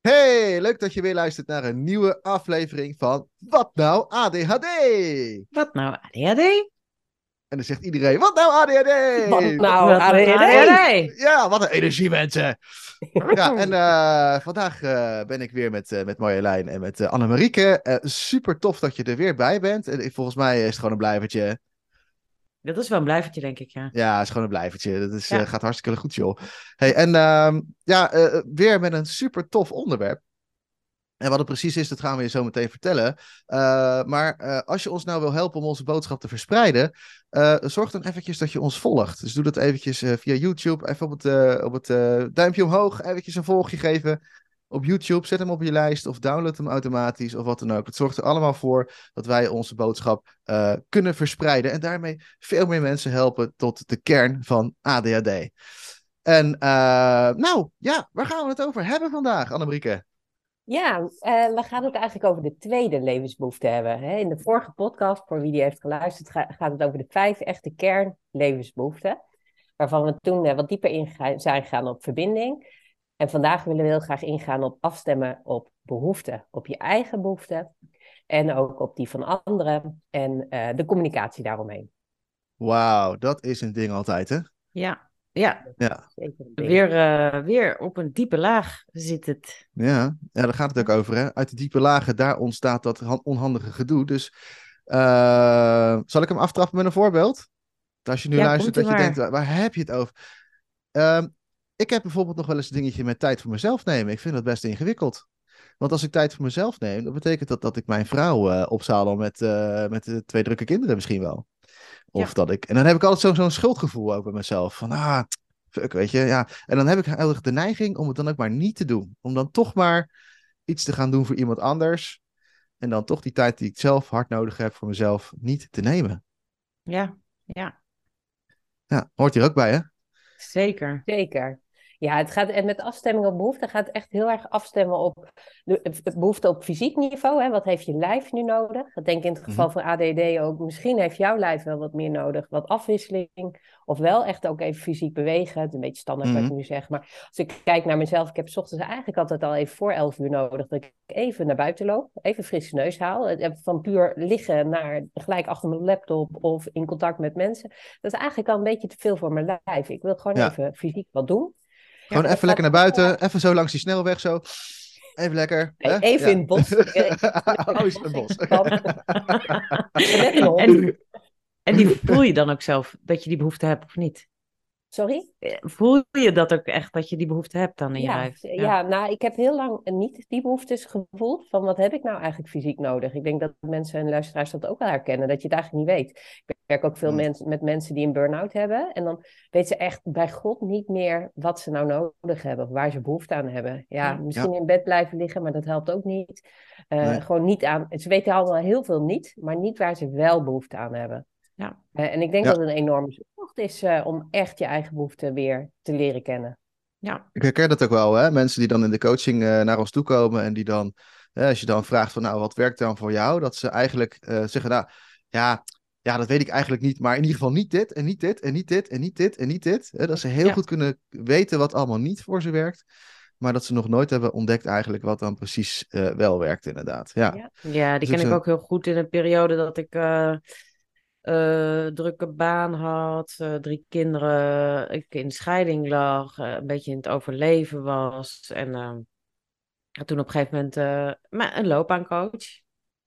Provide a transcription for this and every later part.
Hey, leuk dat je weer luistert naar een nieuwe aflevering van Wat nou ADHD? Wat nou ADHD? En dan zegt iedereen, wat nou ADHD? Wat nou Wat ADHD? Ja, wat een energie mensen. Ja, en eh, vandaag eh, ben ik weer met, eh, met Marjolein en met uh, Annemarieke. super tof dat je er weer bij bent. En volgens mij is het gewoon een blijvertje. Dat is wel een blijvertje, denk ik, ja. Ja, het is gewoon een blijvertje. Dat is, Ja. gaat hartstikke goed, joh. Hey, en ehm, ja, eh, weer met een super tof onderwerp. En wat het precies is, dat gaan we je zo meteen vertellen. Eh, maar eh, als je ons nou wil helpen om onze boodschap te verspreiden, eh, zorg dan eventjes dat je ons volgt. Dus doe dat eventjes eh, via YouTube. Even op het, eh, op het eh, duimpje omhoog, eventjes een volgje geven op YouTube. Zet hem op je lijst of download hem automatisch of wat dan ook. Het zorgt er allemaal voor dat wij onze boodschap eh, kunnen verspreiden. En daarmee veel meer mensen helpen tot de kern van ADHD. En eh, nou, ja, waar gaan we het over hebben vandaag, Annemieke? Ja, eh, we gaan het eigenlijk over de tweede levensbehoefte hebben. Hè? In de vorige podcast, voor wie die heeft geluisterd, ga- gaat het over de vijf echte kernlevensbehoeften. Waarvan we toen wat dieper in zijn gegaan op verbinding. En vandaag willen we heel graag ingaan op afstemmen op behoeften. Op je eigen behoeften en ook op die van anderen en eh, de communicatie daaromheen. Wauw, dat is een ding altijd, hè? Ja, ja. Ja. Weer, eh, weer op een diepe laag zit het. ja. ja daar gaat het ook over, hè? Uit de diepe lagen, daar ontstaat dat han- onhandige gedoe. Dus eh, zal ik hem aftrappen met een voorbeeld? Als je nu Ja, luistert, dat je denkt, waar, waar heb je het over? Ehm, ik heb bijvoorbeeld nog wel eens een dingetje met tijd voor mezelf nemen. Ik vind dat best ingewikkeld. Want als ik tijd voor mezelf neem, dan betekent dat dat ik mijn vrouw eh opzadel met, eh, met de twee drukke kinderen misschien wel. Of Ja. dat ik. En dan heb ik altijd zo- zo'n schuldgevoel over mezelf. Van ah, fuck, weet je. Ja. En dan heb ik heel erg de neiging om het dan ook maar niet te doen. Om dan toch maar iets te gaan doen voor iemand anders. En dan toch die tijd die ik zelf hard nodig heb voor mezelf niet te nemen. Ja, ja, Ja, hoort hier ook bij, hè? zeker. Zeker. Ja, het gaat en met afstemming op behoefte gaat het echt heel erg afstemmen op de, behoefte op fysiek niveau. Hè? Wat heeft je lijf nu nodig? Ik denk in het geval van ADD ook, misschien heeft jouw lijf wel wat meer nodig, wat afwisseling. Of wel echt ook even fysiek bewegen. Het is een beetje standaard wat ik Mhm. nu zeg. Maar als ik kijk naar mezelf, ik heb 's ochtends eigenlijk altijd al even voor 11 uur nodig. Dat ik even naar buiten loop, even frisse neus haal. Van puur liggen naar gelijk achter mijn laptop of in contact met mensen. Dat is eigenlijk al een beetje te veel voor mijn lijf. Ik wil gewoon Ja. even fysiek wat doen. Gewoon even lekker naar buiten. Even zo langs die snelweg zo. Even lekker. Nee, even Ja. in het bos. oh, is het een bos? En, en die voel je dan ook zelf, dat je die behoefte hebt of niet? Sorry? Eh, Voel je dat ook echt, dat je die behoefte hebt dan in je Ja, lijf? ja. nou, ik heb heel lang niet die behoeftes gevoeld van wat heb ik nou eigenlijk fysiek nodig. Ik denk dat mensen en luisteraars dat ook wel herkennen, dat je het eigenlijk niet weet. Ik werk ook veel mensen met mensen die een burn-out hebben en dan weten ze echt bij God niet meer wat ze nou nodig hebben of waar ze behoefte aan hebben. Ja, Ja. misschien in bed blijven liggen, maar dat helpt ook niet. Eh, Nee. Gewoon niet aan, ze weten allemaal heel veel niet, maar niet waar ze wel behoefte aan hebben. Ja. Eh, en ik denk Ja. dat het een enorme zoektocht is eh, om echt je eigen behoeften weer te leren kennen. Ja, Ik herken dat ook wel, hè? Mensen die dan in de coaching eh, naar ons toe komen en die dan, hè, als je dan vraagt van, nou, wat werkt dan voor jou? Dat ze eigenlijk eh, zeggen, nou, ja, ja, dat weet ik eigenlijk niet, maar in ieder geval niet dit en niet dit en niet dit en niet dit en niet dit. Hè? Dat ze heel Ja. goed kunnen weten wat allemaal niet voor ze werkt, maar dat ze nog nooit hebben ontdekt eigenlijk wat dan precies eh, wel werkt, inderdaad. Ja, Ja. ja die Dus ken ik ook heel goed in een periode dat ik eh, drukke baan had, eh, drie kinderen, ik in scheiding lag, eh, een beetje in het overleven was. En eh, had toen op een gegeven moment maar een loopbaancoach.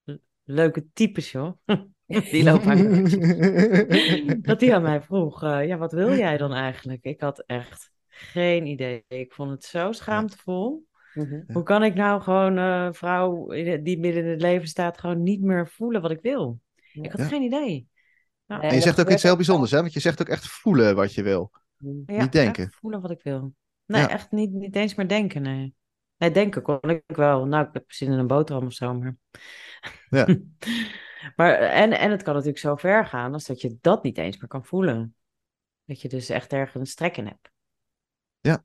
Le- Leuke types, joh. Die loopbaancoach. Dat die aan mij vroeg, ja, wat wil jij dan eigenlijk? Ik had echt geen idee. Ik vond het zo schaamtevol. Mhm. Hoe kan ik nou gewoon een vrouw die midden in het leven staat, gewoon niet meer voelen wat ik wil? Ik had Ja. geen idee. En En je zegt ook iets heel bijzonders, hè? Want je zegt ook echt voelen wat je wil. Ja, Niet denken. echt voelen wat ik wil. Nee, Ja. echt niet, niet eens meer denken, nee. Nee, denken kon ik wel. Nou, ik heb zin in een boterham of zo, maar... Ja. maar en, en het kan natuurlijk zo ver gaan als dat je dat niet eens meer kan voelen. Dat je dus echt ergens trek in hebt. Ja.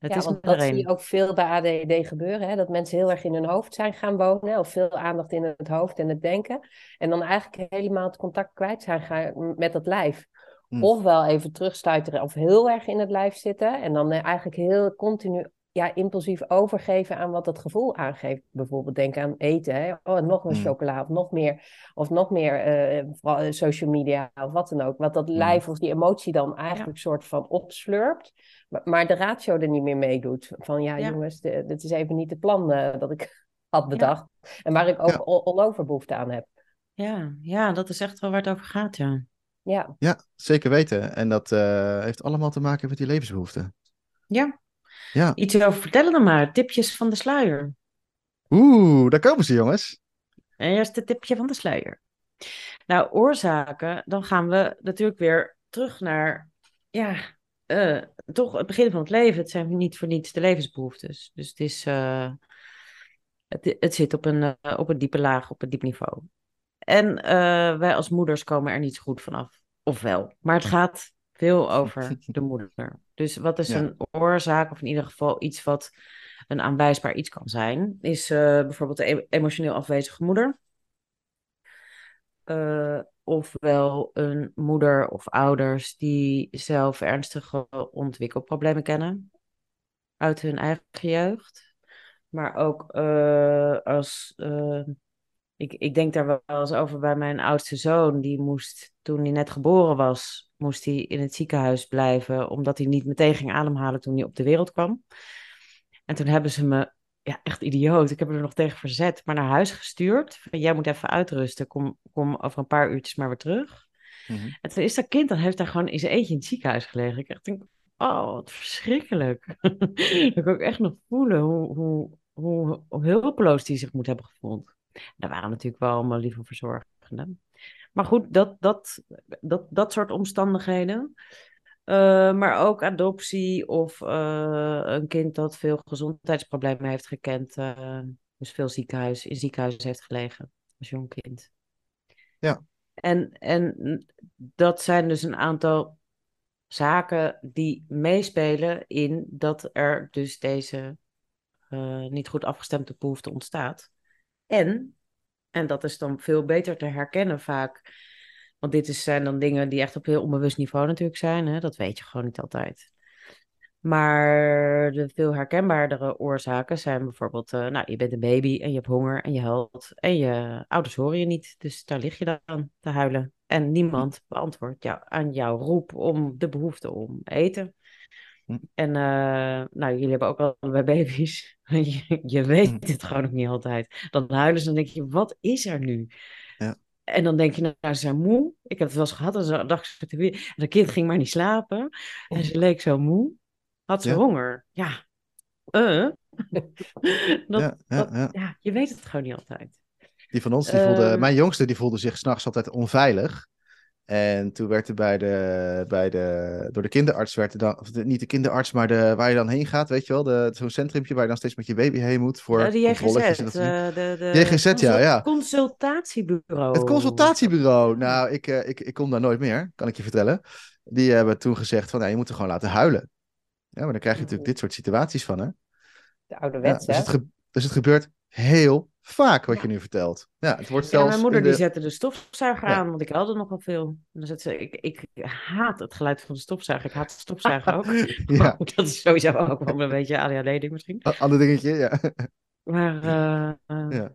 Het ja, is want dat zie je ook veel bij ADD gebeuren. Hè? Dat mensen heel erg in hun hoofd zijn gaan wonen. Of veel aandacht in het hoofd en het denken. En dan eigenlijk helemaal het contact kwijt zijn gaan met het lijf. Hmm. Ofwel even terugstuiteren of heel erg in het lijf zitten. En dan eh, eigenlijk heel continu ja, impulsief overgeven aan wat het gevoel aangeeft. Bijvoorbeeld denk aan eten. Hè? Oh, nog een Mm. chocola of nog meer. Of nog meer eh, vooral, social media of wat dan ook. Wat dat Mm. lijf of die emotie dan eigenlijk soort van opslurpt. Maar, maar de ratio er niet meer meedoet. Van ja, Ja. jongens, de- dit is even niet het plan eh, dat ik had bedacht. En waar ik ook Ja. all, all over behoefte aan heb. Ja, ja, dat is echt wel waar het over gaat, ja. Ja, Ja, zeker weten. En dat eh, heeft allemaal te maken met die levensbehoeften. Ja, Ja. iets over vertellen dan maar. Tipjes van de sluier. Oeh, daar komen ze, jongens. Eerste tipje van de sluier. Nou, oorzaken, dan gaan we natuurlijk weer terug naar, ja, eh, toch het begin van het leven. Het zijn niet voor niets de levensbehoeftes. Dus het is, eh, het, het zit op een, eh, op een diepe laag, op een diep niveau. En wij als moeders komen er niet zo goed vanaf. Of wel. Maar het gaat veel over de moeder. Dus wat is Ja. een oorzaak, of in ieder geval iets wat een aanwijsbaar iets kan zijn, is eh, bijvoorbeeld de emotioneel afwezige moeder. Eh, ofwel een moeder of ouders die zelf ernstige ontwikkelproblemen kennen uit hun eigen jeugd. Maar ook eh, als, ik, ik denk daar wel eens over bij mijn oudste zoon, die moest toen hij net geboren was, moest hij in het ziekenhuis blijven, omdat hij niet meteen ging ademhalen toen hij op de wereld kwam. En toen hebben ze me, ja, echt idioot, ik heb er nog tegen verzet, maar naar huis gestuurd. Van, jij moet even uitrusten, kom, kom over een paar uurtjes maar weer terug. Mhm. En toen is dat kind, dan heeft daar gewoon in zijn eentje in het ziekenhuis gelegen. Ik echt denk, oh, wat verschrikkelijk. dat kan ik echt nog voelen hoe, hoe, hoe, hoe hulpeloos die zich moet hebben gevoeld. Daar waren natuurlijk wel allemaal lieve verzorgenden. Maar goed, dat, dat, dat, dat soort omstandigheden. Eh, maar ook adoptie of eh, een kind dat veel gezondheidsproblemen heeft gekend. eh, dus veel ziekenhuis, in ziekenhuis heeft gelegen als jong kind. Ja. En, en dat zijn dus een aantal zaken die meespelen in dat er dus deze niet goed afgestemde behoefte ontstaat. En, en dat is dan veel beter te herkennen vaak, want dit zijn dan dingen die echt op heel onbewust niveau natuurlijk zijn, hè? dat weet je gewoon niet altijd. Maar de veel herkenbaardere oorzaken zijn bijvoorbeeld, eh, nou, je bent een baby en je hebt honger en je huilt en je ouders horen je niet, dus daar lig je dan te huilen. En niemand beantwoordt jou, aan jouw roep om de behoefte om eten. Hm. En uh, nou, jullie hebben ook al bij baby's. je, je weet Hm. het gewoon ook niet altijd. Dan huilen ze en dan denk je, wat is er nu? Ja. En dan denk je, nou, ze zijn moe. Ik heb het wel eens gehad. En zo dacht ze weer. En dat kind ging maar niet slapen. En ze leek zo moe. Had ze Ja. honger. Ja. Eh. dat, Ja, dat- je weet het gewoon niet altijd. Die van ons, die voelde, Ehm. mijn jongste, die voelde zich s'nachts altijd onveilig. En toen werd er bij de, bij de, door de kinderarts, werd er dan, of de- niet de kinderarts, maar de, waar je dan heen gaat, weet je wel, zo'n centrumpje waar je dan steeds met je baby heen moet voor Eh, de JGZ. en dat eh, de, de JGZ, ja, ja. Consultatiebureau. Het consultatiebureau, nou, ik, eh, ik, ik kom daar nooit meer, kan ik je vertellen. Die hebben toen gezegd van, nou, je moet er gewoon laten huilen. Ja, maar dan krijg je natuurlijk dit soort situaties van, hè. de Ja, ouderwets, dus, hè? het dus het gebeurt heel vaak wat Ja. je nu vertelt. Ja, het wordt Ja, zelfs mijn moeder de- die zette de stofzuiger Ja. aan, want ik huilde nogal veel. En dan zette ze, ik, ik haat het geluid van de stofzuiger. Ik haat de stofzuiger ook. Ja, dat is sowieso ook wel een beetje ADHD-ding misschien. a- ander dingetje, ja. Maar eh, eh, Ja.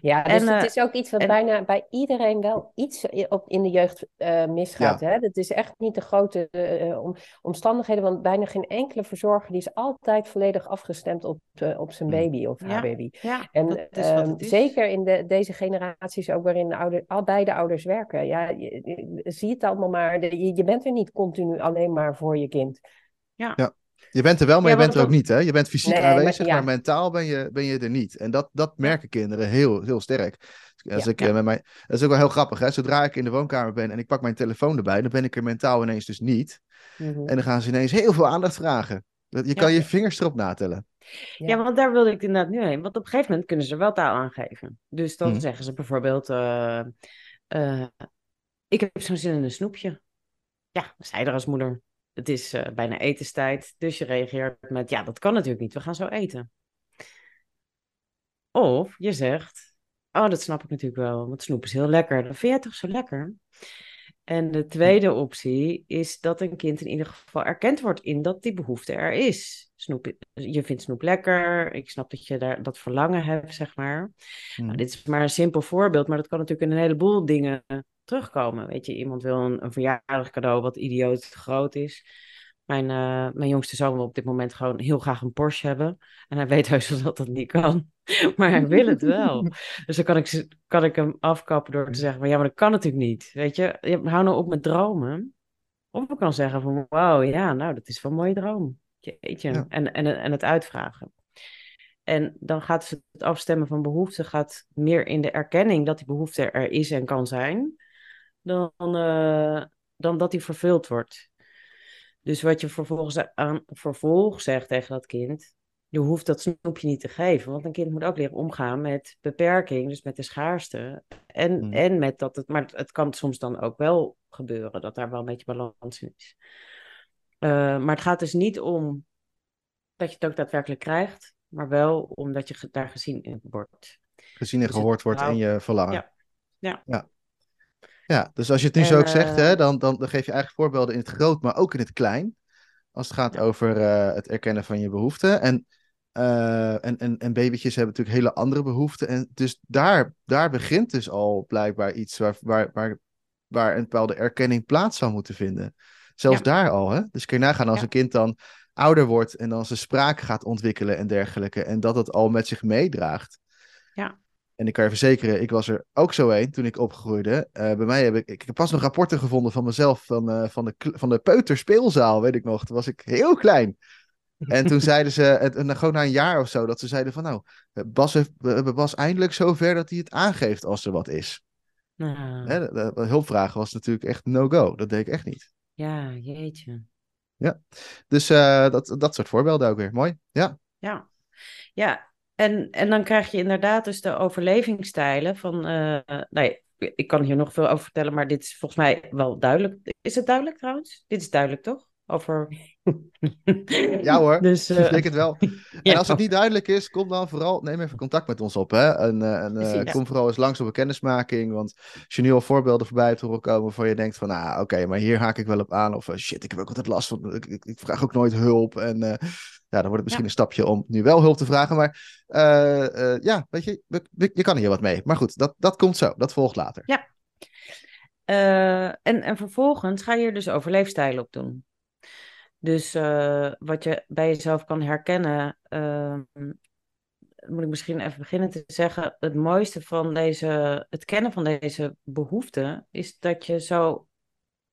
Ja, dus En, het eh, is ook iets wat en- bijna bij iedereen wel iets i- op, in de jeugd eh, misgaat. Hè? Dat is echt niet de grote eh, om- omstandigheden, want bijna geen enkele verzorger die is altijd volledig afgestemd op, eh, op zijn Hmm. baby of Ja. haar baby. ja, En dat is wat ehm, het is. zeker in de, deze generaties ook waarin de ouder, al beide ouders werken. Ja, je, je- zie het allemaal maar. De- je, je bent er niet continu alleen maar voor je kind. Je bent er wel, maar Ja, je bent er ook niet, hè? Je bent fysiek Nee, maar- aanwezig, ja. maar mentaal ben je, ben je er niet. En dat, dat merken kinderen heel, heel sterk. Als Ja. ik, eh, met mijn, dat is ook wel heel grappig, hè? Zodra ik in de woonkamer ben en ik pak mijn telefoon erbij, dan ben ik er mentaal ineens dus niet. Mhm. En dan gaan ze ineens heel veel aandacht vragen. Dat- Je kan Ja. je vingers erop natellen. Ja. Ja, want daar wilde ik inderdaad nu heen. Want op een gegeven moment kunnen ze wel taal aangeven. Dus dan Mhm. zeggen ze bijvoorbeeld: eh, eh, Ik heb zo'n zin in een snoepje. Ja, zei er als moeder. Het is eh, bijna etenstijd. Dus je reageert met: Ja, dat kan natuurlijk niet. We gaan zo eten. Of je zegt: Oh, dat snap ik natuurlijk wel. Want snoep is heel lekker. Dat vind jij toch zo lekker? En de tweede optie is dat een kind in ieder geval erkend wordt in dat die behoefte er is. Snoep, je vindt snoep lekker, ik snap dat je daar dat verlangen hebt, zeg maar. Nou, dit is maar een simpel voorbeeld, maar dat kan natuurlijk in een heleboel dingen terugkomen. Weet je, iemand wil een, een verjaardag cadeau wat idioot groot is. Mijn, uh, mijn jongste zoon wil op dit moment gewoon heel graag een Porsche hebben. En hij weet heus wel dat dat niet kan. Maar hij wil het wel. Dus dan kan ik, kan ik hem afkappen door te zeggen: maar ja, maar dat kan natuurlijk niet. Weet je, hou nou op met dromen. Of ik kan zeggen: van wauw, ja, nou, dat is wel een mooie droom. Jeetje. Ja. En, en, en het uitvragen. En dan gaat het afstemmen van behoeften gaat meer in de erkenning dat die behoefte er is en kan zijn, dan, uh, dan dat die vervuld wordt. Dus wat je vervolgens aan vervolg zegt tegen dat kind, je hoeft dat snoepje niet te geven, want een kind moet ook leren omgaan met beperking, dus met de schaarste. En, Mhm. en met dat het, maar het kan soms dan ook wel gebeuren dat daar wel een beetje balans in is. Eh, maar het gaat dus niet om dat je het ook daadwerkelijk krijgt, maar wel omdat je daar gezien in wordt. Gezien en Dus gehoord wordt in je verlangen. Ja. Ja. ja. Ja, dus als je het nu En, zo ook zegt, eh, hè, dan, dan, dan geef je eigenlijk voorbeelden in het groot, maar ook in het klein. Als het gaat Ja. over eh, het erkennen van je behoeften. En, eh, en, en, en babytjes hebben natuurlijk hele andere behoeften. En dus daar, daar begint dus al blijkbaar iets waar, waar, waar, waar een bepaalde erkenning plaats zou moeten vinden. Zelfs Ja. daar al, hè? Dus kun je nagaan als Ja. een kind dan ouder wordt en dan zijn spraak gaat ontwikkelen en dergelijke. En dat het al met zich meedraagt. Ja. En ik kan je verzekeren, ik was er ook zo een toen ik opgroeide. Eh, bij mij heb ik, ik heb pas nog rapporten gevonden van mezelf van, eh, van, de, van de peuterspeelzaal, weet ik nog. Toen was ik heel klein. En toen zeiden ze, het, gewoon na een jaar of zo, dat ze zeiden van nou, Bas, heeft, we Bas eindelijk zover dat hij het aangeeft als er wat is. Nou, Hè, de, hulpvragen was natuurlijk echt no-go. Dat deed ik echt niet. ja, jeetje. Dus eh, dat, dat soort voorbeelden ook weer. Mooi. Ja. Ja, ja. En, en dan krijg je inderdaad dus de overlevingsstijlen van... eh nee, ik kan hier nog veel over vertellen, maar dit is volgens mij wel duidelijk. Is het duidelijk trouwens? Dit is duidelijk, toch? Over... Ja hoor, Dus, ik eh, denk het wel. ja. En als het niet duidelijk is, kom dan vooral, neem even contact met ons op. Hè? En, eh, en eh, kom vooral eens langs op een kennismaking. Want als je nu al voorbeelden voorbij hebt horen komen waarvan je denkt van, nou oké, maar hier haak ik wel op aan. Of eh, shit, ik heb ook altijd last van, ik, ik, ik vraag ook nooit hulp. En ja, dan wordt het misschien Ja. een stapje om nu wel hulp te vragen. Maar ja, weet je, je kan hier wat mee. Maar goed, dat, dat komt zo, dat volgt later. Ja. En, en vervolgens ga je er dus overleefstijlen op doen. Dus eh, wat je bij jezelf kan herkennen, ehm, moet ik misschien even beginnen te zeggen. Het mooiste van deze, het kennen van deze behoeften is dat je zo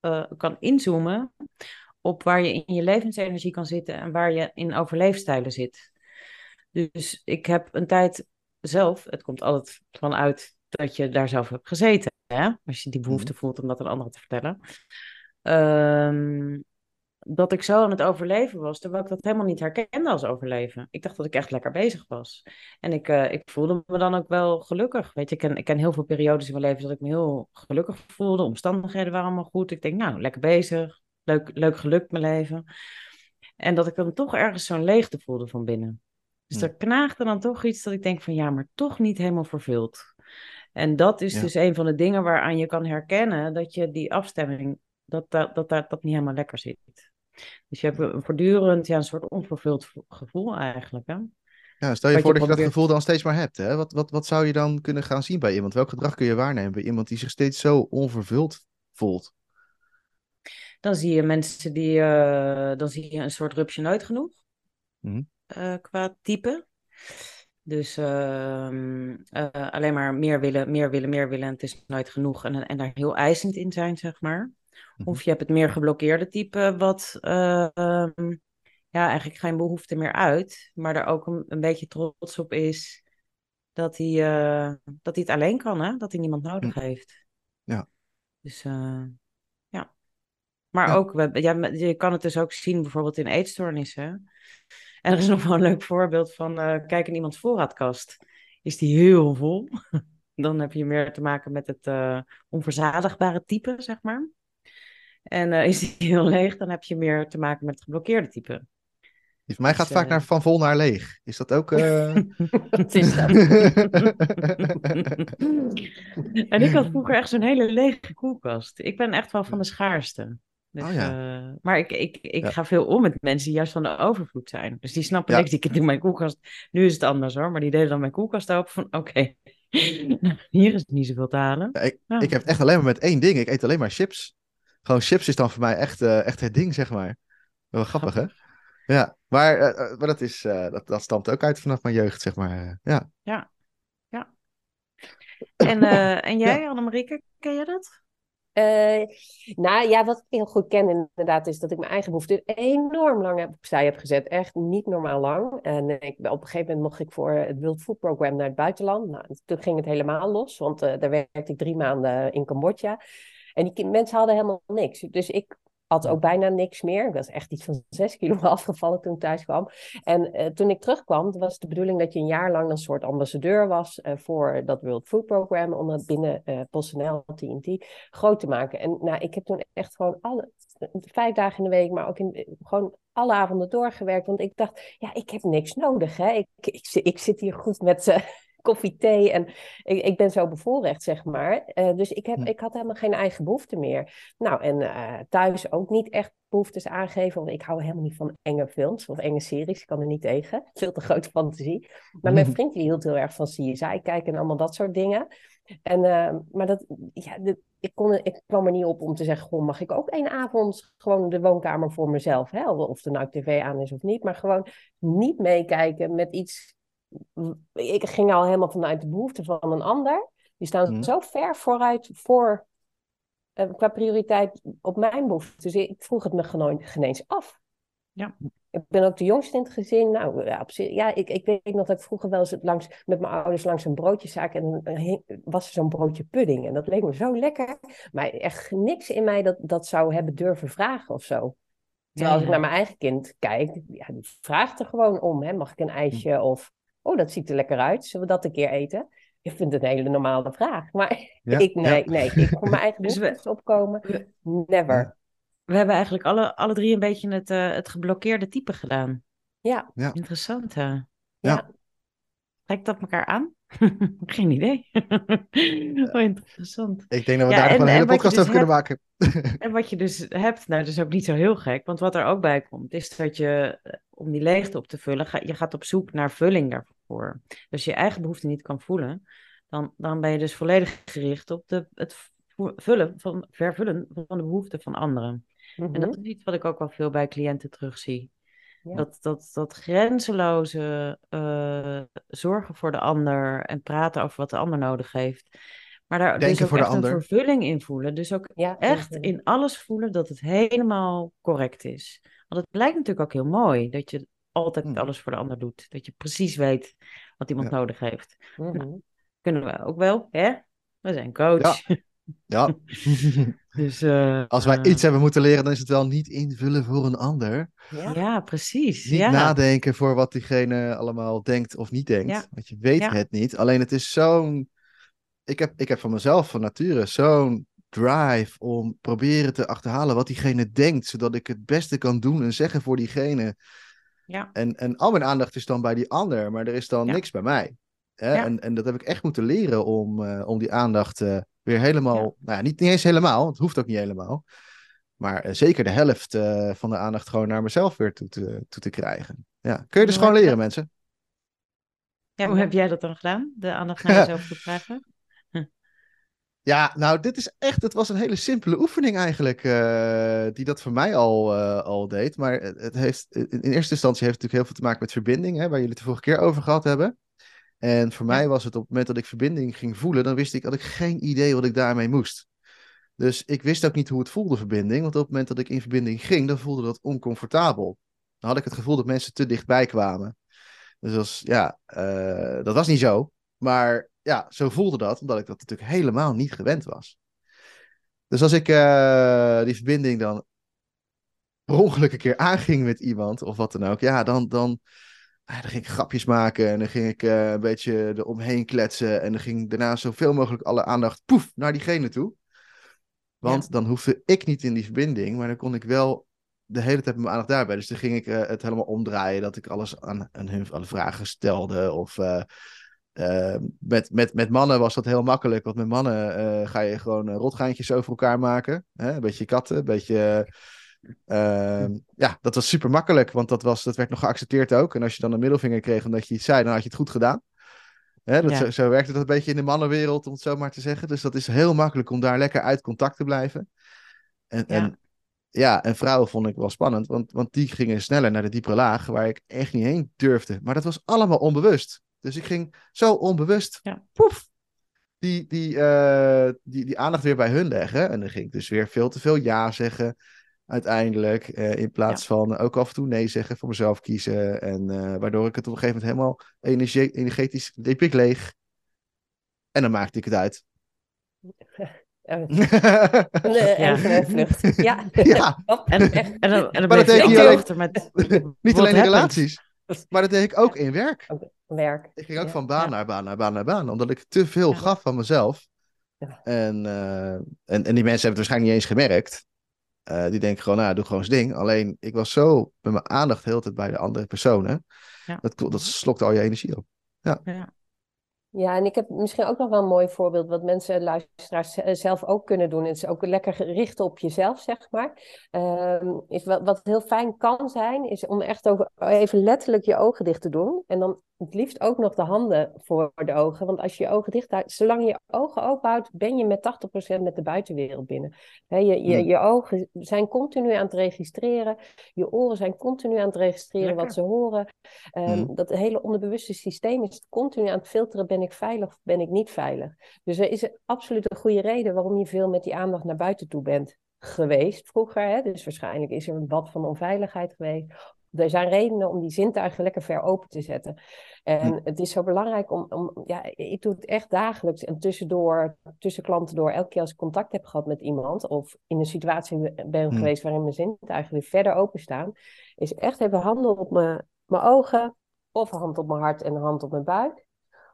eh, kan inzoomen op waar je in je levensenergie kan zitten en waar je in overleefstijlen zit. Dus ik heb een tijd zelf, het komt altijd vanuit dat je daar zelf hebt gezeten, hè? als je die behoefte voelt om dat aan anderen te vertellen. Ehm, dat ik zo aan het overleven was, terwijl ik dat helemaal niet herkende als overleven. Ik dacht dat ik echt lekker bezig was. En ik, eh, ik voelde me dan ook wel gelukkig. Weet je, ik ken, ik ken heel veel periodes in mijn leven dat ik me heel gelukkig voelde. Omstandigheden waren allemaal goed. Ik denk, nou, lekker bezig. Leuk, leuk geluk mijn leven. En dat ik dan toch ergens zo'n leegte voelde van binnen. Dus er knaagde dan toch iets dat ik denk van ja, maar toch niet helemaal vervuld. En dat is Ja. dus een van de dingen waaraan je kan herkennen dat je die afstemming, dat dat, dat, dat, dat niet helemaal lekker zit. Dus je hebt een voortdurend ja, een soort onvervuld vo- gevoel eigenlijk. Hè? Ja, stel je Wat voor je dat je dat gevoel dan steeds maar hebt. Hè? Wat, wat, wat zou je dan kunnen gaan zien bij iemand? Welk gedrag kun je waarnemen bij iemand die zich steeds zo onvervuld voelt? Dan zie je mensen die, eh, dan zie je een soort rupsje nooit genoeg Mhm. eh, qua type. Dus ehm, eh, alleen maar meer willen, meer willen, meer willen en het is nooit genoeg. En, en daar heel eisend in zijn, zeg maar. Mhm. Of je hebt het meer geblokkeerde type, wat eh, ehm, ja, eigenlijk geen behoefte meer uit, maar er ook een, een beetje trots op is dat hij, eh, dat hij het alleen kan, hè? dat hij niemand nodig heeft. Ja. Dus eh, ja. Maar Ja. ook, we- ja, je kan het dus ook zien bijvoorbeeld in eetstoornissen. En er is nog wel een leuk voorbeeld van, eh, kijk in iemands voorraadkast. Is die heel vol? Dan heb je meer te maken met het onverzadigbare type, zeg maar. En eh, is die heel leeg, dan heb je meer te maken met het geblokkeerde type. Die van mij gaat Dus, vaak eh, naar van vol naar leeg. Is dat ook... Wat is dat? en ik had vroeger echt zo'n hele lege koelkast. Ik ben echt wel van de schaarste. Dus, Oh ja. maar ik, ik, ik Ja. ga veel om met mensen die juist van de overvloed zijn. Dus die snappen Ja. niks. Die doen mijn koelkast. Nu is het anders hoor. Maar die deden dan mijn koelkast open van oké. nou, hier is niet zoveel te halen. Ik, ik heb echt alleen maar met één ding. Ik eet alleen maar chips. Gewoon chips is dan voor mij echt, eh, echt het ding, zeg maar. Wel grappig, hè? Ja, maar, eh, eh, maar dat, is, eh, dat, dat stamt ook uit vanaf mijn jeugd, zeg maar. eh, ja. En, eh, en jij, Annemarieke, ken jij dat? Eh, nou ja, wat ik heel goed ken inderdaad is dat ik mijn eigen behoeften enorm lang heb opzij heb gezet. Echt niet normaal lang. En ik, op een gegeven moment mocht ik voor het World Food Program naar het buitenland. Nou, toen ging het helemaal los, want eh, daar werkte ik drie maanden in Cambodja. En die mensen hadden helemaal niks. Dus ik had ook bijna niks meer. Ik was echt iets van zes kilo afgevallen toen ik thuis kwam. En eh, toen ik terugkwam, was de bedoeling dat je een jaar lang een soort ambassadeur was eh, voor dat World Food Program, om het binnen eh PostNL, TNT, groot te maken. En nou, ik heb toen echt gewoon alle, vijf dagen in de week, maar ook in, gewoon alle avonden doorgewerkt. Want ik dacht, ja, ik heb niks nodig. Hè? Ik, ik, ik zit hier goed met koffie, thee en ik, ik ben zo bevoorrecht, zeg maar. Eh, dus ik, heb, Hm. ik had helemaal geen eigen behoefte meer. Nou, en eh, thuis ook niet echt behoeftes aangeven, want ik hou helemaal niet van enge films of enge series. Ik kan er niet tegen. Veel te grote fantasie. Maar mijn vriend die hield heel erg van CSI kijken en allemaal dat soort dingen. En, eh, maar dat, ja, ik, kon, ik kwam er niet op om te zeggen, goh, mag ik ook één avond gewoon de woonkamer voor mezelf? Hè? Of er nou tv aan is of niet. Maar gewoon niet meekijken met iets. Ik ging al helemaal vanuit de behoefte van een ander. Die staan Mhm. zo ver vooruit voor, eh, qua prioriteit op mijn behoefte. Dus ik vroeg het me geen eens af. Ja. Ik ben ook de jongste in het gezin. Nou, ja, op ja ik, ik weet nog dat ik vroeger wel eens langs, met mijn ouders langs een broodjeszaak en dan hing- was er zo'n broodje pudding. En dat leek me zo lekker. Maar echt niks in mij dat, dat zou hebben durven vragen of zo. Terwijl als ik naar mijn eigen kind kijk, ja, die vraagt er gewoon om. Hè? Mag ik een ijsje? Of, oh, dat ziet er lekker uit. Zullen we dat een keer eten? Ik vind het een hele normale vraag. Maar Ja, ik, nee, ja. nee, ik voor mijn eigen Dus we- opkomen. Never. We hebben eigenlijk alle, alle drie een beetje het, eh, het geblokkeerde type gedaan. Ja, Interessant, hè? ja. Lijkt dat elkaar aan? Geen idee. oh, interessant. Ik denk dat we Ja, daar en- een hele podcast dus over kunnen maken. En wat je dus hebt, nou, dat is ook niet zo heel gek. Want wat er ook bij komt, is dat je, om die leegte op te vullen, ga, je gaat op zoek naar vulling daarvoor. Dus je eigen behoefte niet kan voelen, dan, dan ben je dus volledig gericht op de, het vullen van, vervullen van de behoeften van anderen. En Mhm. dat is iets wat ik ook wel veel bij cliënten terugzie. Ja. Dat, dat, dat grenzeloze eh, zorgen voor de ander en praten over wat de ander nodig heeft. Maar daar Denken dus ook voor de echt ander. een vervulling in voelen. Dus ook Ja, echt in alles voelen dat het helemaal correct is. Want het lijkt natuurlijk ook heel mooi dat je altijd Hmm. alles voor de ander doet. Dat je precies weet wat iemand Ja. nodig heeft. Mhm. Kunnen we ook wel, hè? We zijn coach. Ja. Dus, eh, Als wij eh, iets hebben moeten leren, dan is het wel niet invullen voor een ander. Ja. Ja, precies. Niet ja. nadenken voor wat diegene allemaal denkt of niet denkt. Ja. Want je weet Ja. het niet. Alleen het is zo'n. Ik heb, ik heb van mezelf, van nature, zo'n drive om proberen te achterhalen wat diegene denkt. Zodat ik het beste kan doen en zeggen voor diegene. Ja. En, en al mijn aandacht is dan bij die ander, maar er is dan Ja. niks bij mij. Hè? Ja. En, en dat heb ik echt moeten leren om, eh, om die aandacht eh, weer helemaal. Ja. Nou ja, niet, niet eens helemaal, want het hoeft ook niet helemaal. Maar eh, zeker de helft eh, van de aandacht gewoon naar mezelf weer toe te, toe te krijgen. Ja, kun je dus gewoon leren, mensen. Ja, hoe heb jij dat dan gedaan? De aandacht naar jezelf te krijgen? Ja, nou, dit is echt, het was een hele simpele oefening eigenlijk, eh, die dat voor mij al, eh, al deed. Maar het, heeft, in eerste instantie heeft het natuurlijk heel veel te maken met verbinding, hè, waar jullie het de vorige keer over gehad hebben. En voor mij was het op het moment dat ik verbinding ging voelen, dan wist ik, had ik geen idee wat ik daarmee moest. Dus ik wist ook niet hoe het voelde, verbinding. Want op het moment dat ik in verbinding ging, dan voelde dat oncomfortabel. Dan had ik het gevoel dat mensen te dichtbij kwamen. Dus was, ja, eh, dat was niet zo. Maar ja, zo voelde dat, omdat ik dat natuurlijk helemaal niet gewend was. Dus als ik eh, die verbinding dan per ongeluk een keer aanging met iemand of wat dan ook, ja, dan, dan, ja, dan ging ik grapjes maken en dan ging ik eh, een beetje eromheen kletsen en dan ging daarna zoveel mogelijk alle aandacht poef naar diegene toe. Want dan hoefde ik niet in die verbinding, maar dan kon ik wel de hele tijd mijn aandacht daarbij. Dus toen ging ik eh, het helemaal omdraaien. Dat ik alles aan, aan hun aan vragen stelde. Of eh, met, met, met mannen was dat heel makkelijk. Want met mannen eh, ga je gewoon eh, rotgaantjes over elkaar maken. Hè? Een beetje katten, een beetje... ja, dat was super makkelijk. Want dat, was, dat werd nog geaccepteerd ook. En als je dan een middelvinger kreeg omdat je iets zei, dan had je het goed gedaan. Hè, dat, Ja. zo, zo werkte dat een beetje in de mannenwereld, om het zo maar te zeggen. Dus dat is heel makkelijk om daar lekker uit contact te blijven. En, Ja. en, ja, en vrouwen vond ik wel spannend, want, want die gingen sneller naar de diepere laag, waar ik echt niet heen durfde. Maar dat was allemaal onbewust. Dus ik ging zo onbewust, Ja. poef, die, die, eh, die, die aandacht weer bij hun leggen. En dan ging ik dus weer veel te veel ja zeggen, uiteindelijk. eh, in plaats van ook af en toe nee zeggen, voor mezelf kiezen. En eh, waardoor ik het op een gegeven moment helemaal energie, energetisch liep ik leeg. En dan maakte ik het uit. Eh, een vlucht. Ja. ja. En, en dan, en dan Maar dat deed alleen- achter met... niet alleen in relaties, maar dat deed ik ook in werk. Werk. Ik ging ook Ja. van baan Ja. naar baan naar baan naar baan, omdat ik te veel Ja. gaf van mezelf. Ja. En, eh, en, en die mensen hebben het waarschijnlijk niet eens gemerkt. Eh, die denken gewoon, nou, doe gewoon zijn ding. Alleen, ik was zo met mijn aandacht heel de tijd bij de andere personen. Ja. Dat, dat slokt al je energie op. Ja. Ja, en ik heb misschien ook nog wel een mooi voorbeeld wat mensen, luisteraars zelf ook kunnen doen. Het is ook lekker gericht op jezelf, zeg maar. Ehm, is wat, wat heel fijn kan zijn, is om echt over, even letterlijk je ogen dicht te doen. En dan het liefst ook nog de handen voor de ogen. Want als je je ogen dicht houdt, zolang je je ogen open houdt, ben je met 80% met de buitenwereld binnen. Je, je, Hmm. je ogen zijn continu aan het registreren. Je oren zijn continu aan het registreren Lekker. wat ze horen. Ehm, Hmm. Dat hele onderbewuste systeem is continu aan het filteren: ben ik veilig of ben ik niet veilig? Dus er is absoluut een goede reden waarom je veel met die aandacht naar buiten toe bent geweest vroeger. Hè? Dus waarschijnlijk is er een bad van onveiligheid geweest. Er zijn redenen om die zintuigen lekker ver open te zetten. En het is zo belangrijk om, om, ja, ik doe het echt dagelijks en tussendoor, tussen klanten door, elke keer als ik contact heb gehad met iemand of in een situatie ben Hmm. geweest waarin mijn zintuigen weer verder openstaan, is echt even handen op mijn, mijn ogen of een hand op mijn hart en een hand op mijn buik.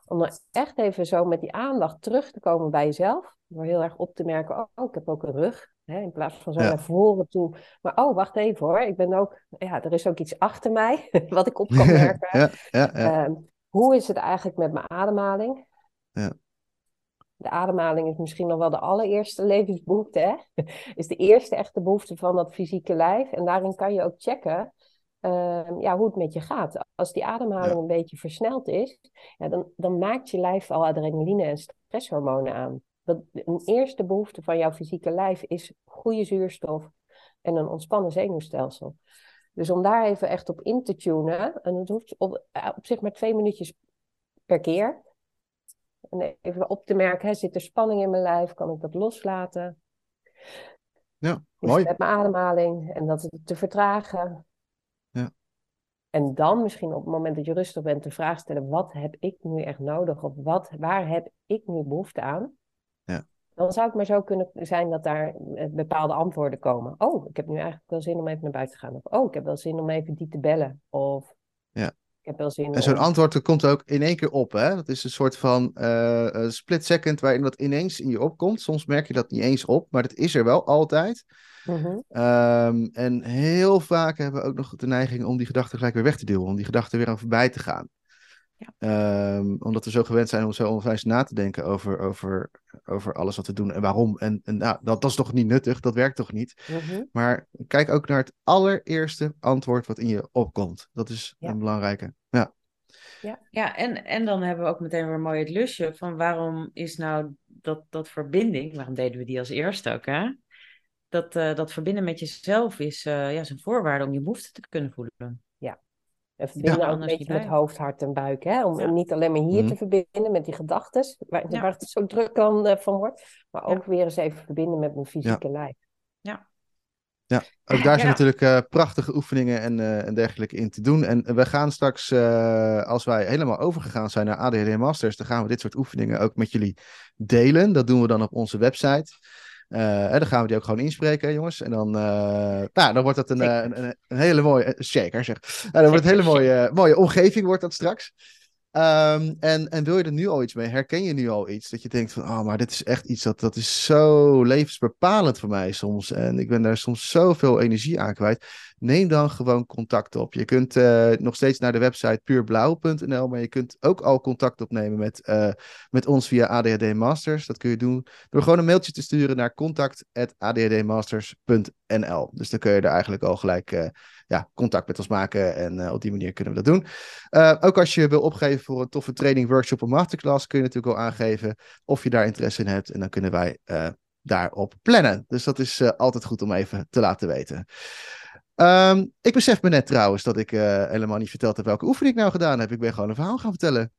Om dan echt even zo met die aandacht terug te komen bij jezelf. Door heel erg op te merken, oh, ik heb ook een rug. Hè, in plaats van zo Ja. naar voren toe. Maar oh, wacht even hoor. Ik ben ook, ja, er is ook iets achter mij wat ik op kan merken. ja, ja, ja. Ehm, hoe is het eigenlijk met mijn ademhaling? Ja. De ademhaling is misschien nog wel de allereerste levensbehoefte. Hè? Is de eerste echte behoefte van dat fysieke lijf. En daarin kan je ook checken ehm, ja, hoe het met je gaat. Als die ademhaling Ja. een beetje versneld is, ja, dan, dan maakt je lijf al adrenaline en stresshormonen aan. Dat, een eerste behoefte van jouw fysieke lijf is goede zuurstof en een ontspannen zenuwstelsel. Dus om daar even echt op in te tunen, en het hoeft op, eh, op zich maar twee minuutjes per keer. En even op te merken, hè, zit er spanning in mijn lijf? Kan ik dat loslaten? Ja, mooi. met mijn ademhaling? En dat te vertragen. En dan misschien op het moment dat je rustig bent de vraag stellen, wat heb ik nu echt nodig? Of wat, waar heb ik nu behoefte aan? Ja. Dan zou het maar zo kunnen zijn dat daar eh, bepaalde antwoorden komen. Oh, ik heb nu eigenlijk wel zin om even naar buiten te gaan. Of oh, ik heb wel zin om even die te bellen. Of Ja. ik heb wel zin En zo'n om... antwoord dat komt ook in één keer op. Hè? Dat is een soort van een split second waarin dat ineens in je opkomt. Soms merk je dat niet eens op, maar dat is er wel altijd. Mhm. Ehm, en heel vaak hebben we ook nog de neiging om die gedachten gelijk weer weg te duwen. Om die gedachten weer aan voorbij te gaan. Ja. Ehm, omdat we zo gewend zijn om zo onwijs na te denken over, over, over alles wat we doen en waarom. En, en nou, dat, dat is toch niet nuttig, dat werkt toch niet. Mhm. Maar kijk ook naar het allereerste antwoord wat in je opkomt. Dat is Ja. een belangrijke. Ja. Ja, en, en dan hebben we ook meteen weer mooi het lusje van waarom is nou dat, dat verbinding, waarom deden we die als eerste ook, hè? Dat, eh, dat verbinden met jezelf is, eh ja, is een voorwaarde om je behoefte te kunnen voelen. En verbinden ook een Anders beetje niet met hoofd, hart en buik. Hè? Om Ja. niet alleen maar hier Mhm. te verbinden met die gedachten, waar, Ja. waar het zo druk dan eh, van wordt. Maar Ja. ook weer eens even verbinden met mijn fysieke lijf. Ook daar zijn Ja. natuurlijk eh, prachtige oefeningen en, eh, en dergelijke in te doen. En we gaan straks, eh, als wij helemaal overgegaan zijn naar ADHD Masters, dan gaan we dit soort oefeningen ook met jullie delen. Dat doen we dan op onze website. Eh, en dan gaan we die ook gewoon inspreken, jongens. En dan, eh, nou, dan wordt dat een, eh, een, een, een hele mooie, shaker zeg. Nou, dan wordt het een hele mooie, mooie omgeving wordt dat straks. Ehm, en, en wil je er nu al iets mee? Herken je nu al iets? Dat je denkt van, oh, maar dit is echt iets dat, dat is zo levensbepalend voor mij soms. En ik ben daar soms zoveel energie aan kwijt. Neem dan gewoon contact op. Je kunt uh, nog steeds naar de website puurblauw.nl, maar je kunt ook al contact opnemen met, uh, met ons via ADHD Masters. Dat kun je doen door gewoon een mailtje te sturen naar contact.adhdmasters.nl. Dus dan kun je er eigenlijk al gelijk uh, ja, contact met ons maken en op die manier kunnen we dat doen. Ook als je wil opgeven voor een toffe training, workshop of masterclass, kun je natuurlijk al aangeven of je daar interesse in hebt. En dan kunnen wij daarop plannen. Dus dat is altijd goed om even te laten weten. Um, ik besef me net trouwens dat ik helemaal niet verteld heb welke oefening ik nou gedaan heb. Ik ben gewoon een verhaal gaan vertellen.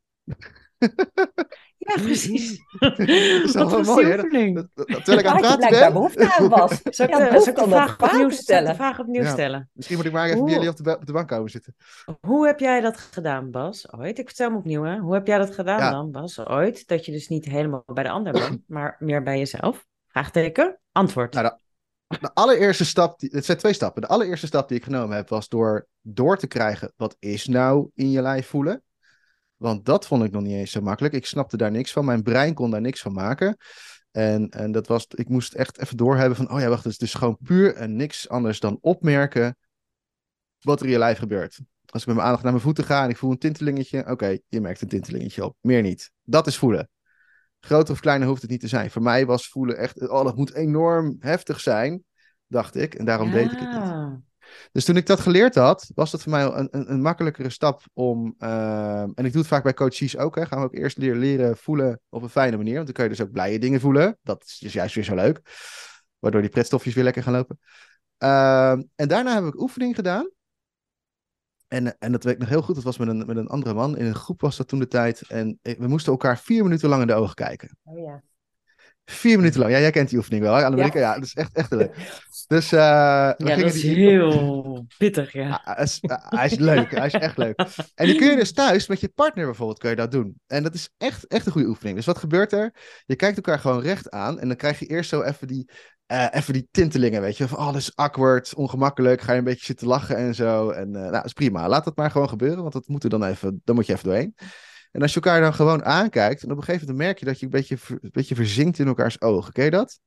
Ja, precies. dat is Wat wel was mooi, hè? oefening? Dat- dat- dat- Terwijl ik aan het praten ben. behoefte aan was. Zal ik, Ja, dat opnieuw, te zal ik de stellen. vraag opnieuw Ja. stellen? Misschien moet ik maar even bij jullie op de, ba- op de bank komen zitten. Hoe heb jij dat gedaan, Bas? Ooit? Ik vertel hem opnieuw, hè? Hoe heb jij dat gedaan Ja. dan, Bas? Ooit? Dat je dus niet helemaal bij de ander bent, maar meer bij jezelf? Vraagteken? Antwoord. Nou, De allereerste stap, die, het zijn twee stappen. De allereerste stap die ik genomen heb, was door door te krijgen, wat is nou in je lijf voelen? Want dat vond ik nog niet eens zo makkelijk. Ik snapte daar niks van. Mijn brein kon daar niks van maken. En, en dat was, ik moest echt even doorhebben van, oh ja, wacht, het is dus gewoon puur en niks anders dan opmerken wat er in je lijf gebeurt. Als ik met mijn aandacht naar mijn voeten ga en ik voel een tintelingetje, oké, je merkt een tintelingetje op. Meer niet. Dat is voelen. Groter of kleiner hoeft het niet te zijn. Voor mij was voelen echt, oh, dat moet enorm heftig zijn, dacht ik. En daarom deed ik het niet. Ja. Dus toen ik dat geleerd had, was dat voor mij een, een, een makkelijkere stap om. ehm, en ik doe het vaak bij coaches ook. Hè, gaan we ook eerst leren, leren voelen op een fijne manier. Want dan kun je dus ook blije dingen voelen. Dat is dus juist weer zo leuk. Waardoor die pretstofjes weer lekker gaan lopen. Ehm, en daarna heb ik oefening gedaan. En, en dat weet ik nog heel goed. Dat was met een, met een andere man. In een groep was dat toen de tijd. En ik- we moesten elkaar vier minuten lang in de ogen kijken. Oh ja. Vier minuten lang. Ja, jij kent die oefening wel, hè, Annemieke? Ja. dat is echt, echt leuk. Dus eh, we Ja, gingen dat is die- heel pittig, ja. Ah, hij, is, ah, hij is leuk, hij is echt leuk. En die kun je dus thuis met je partner bijvoorbeeld kun je dat doen. En dat is echt, echt een goede oefening. Dus wat gebeurt er? Je kijkt elkaar gewoon recht aan en dan krijg je eerst zo even die, eh, even die tintelingen, weet je. Van, oh, dat is awkward, ongemakkelijk, ga je een beetje zitten lachen en zo. En eh, nou, dat is prima. Laat dat maar gewoon gebeuren, want dat moet er dan even, dan moet je even doorheen. En als je elkaar dan gewoon aankijkt, en op een gegeven moment merk je dat je een beetje, een beetje verzinkt in elkaars ogen. Ken je dat?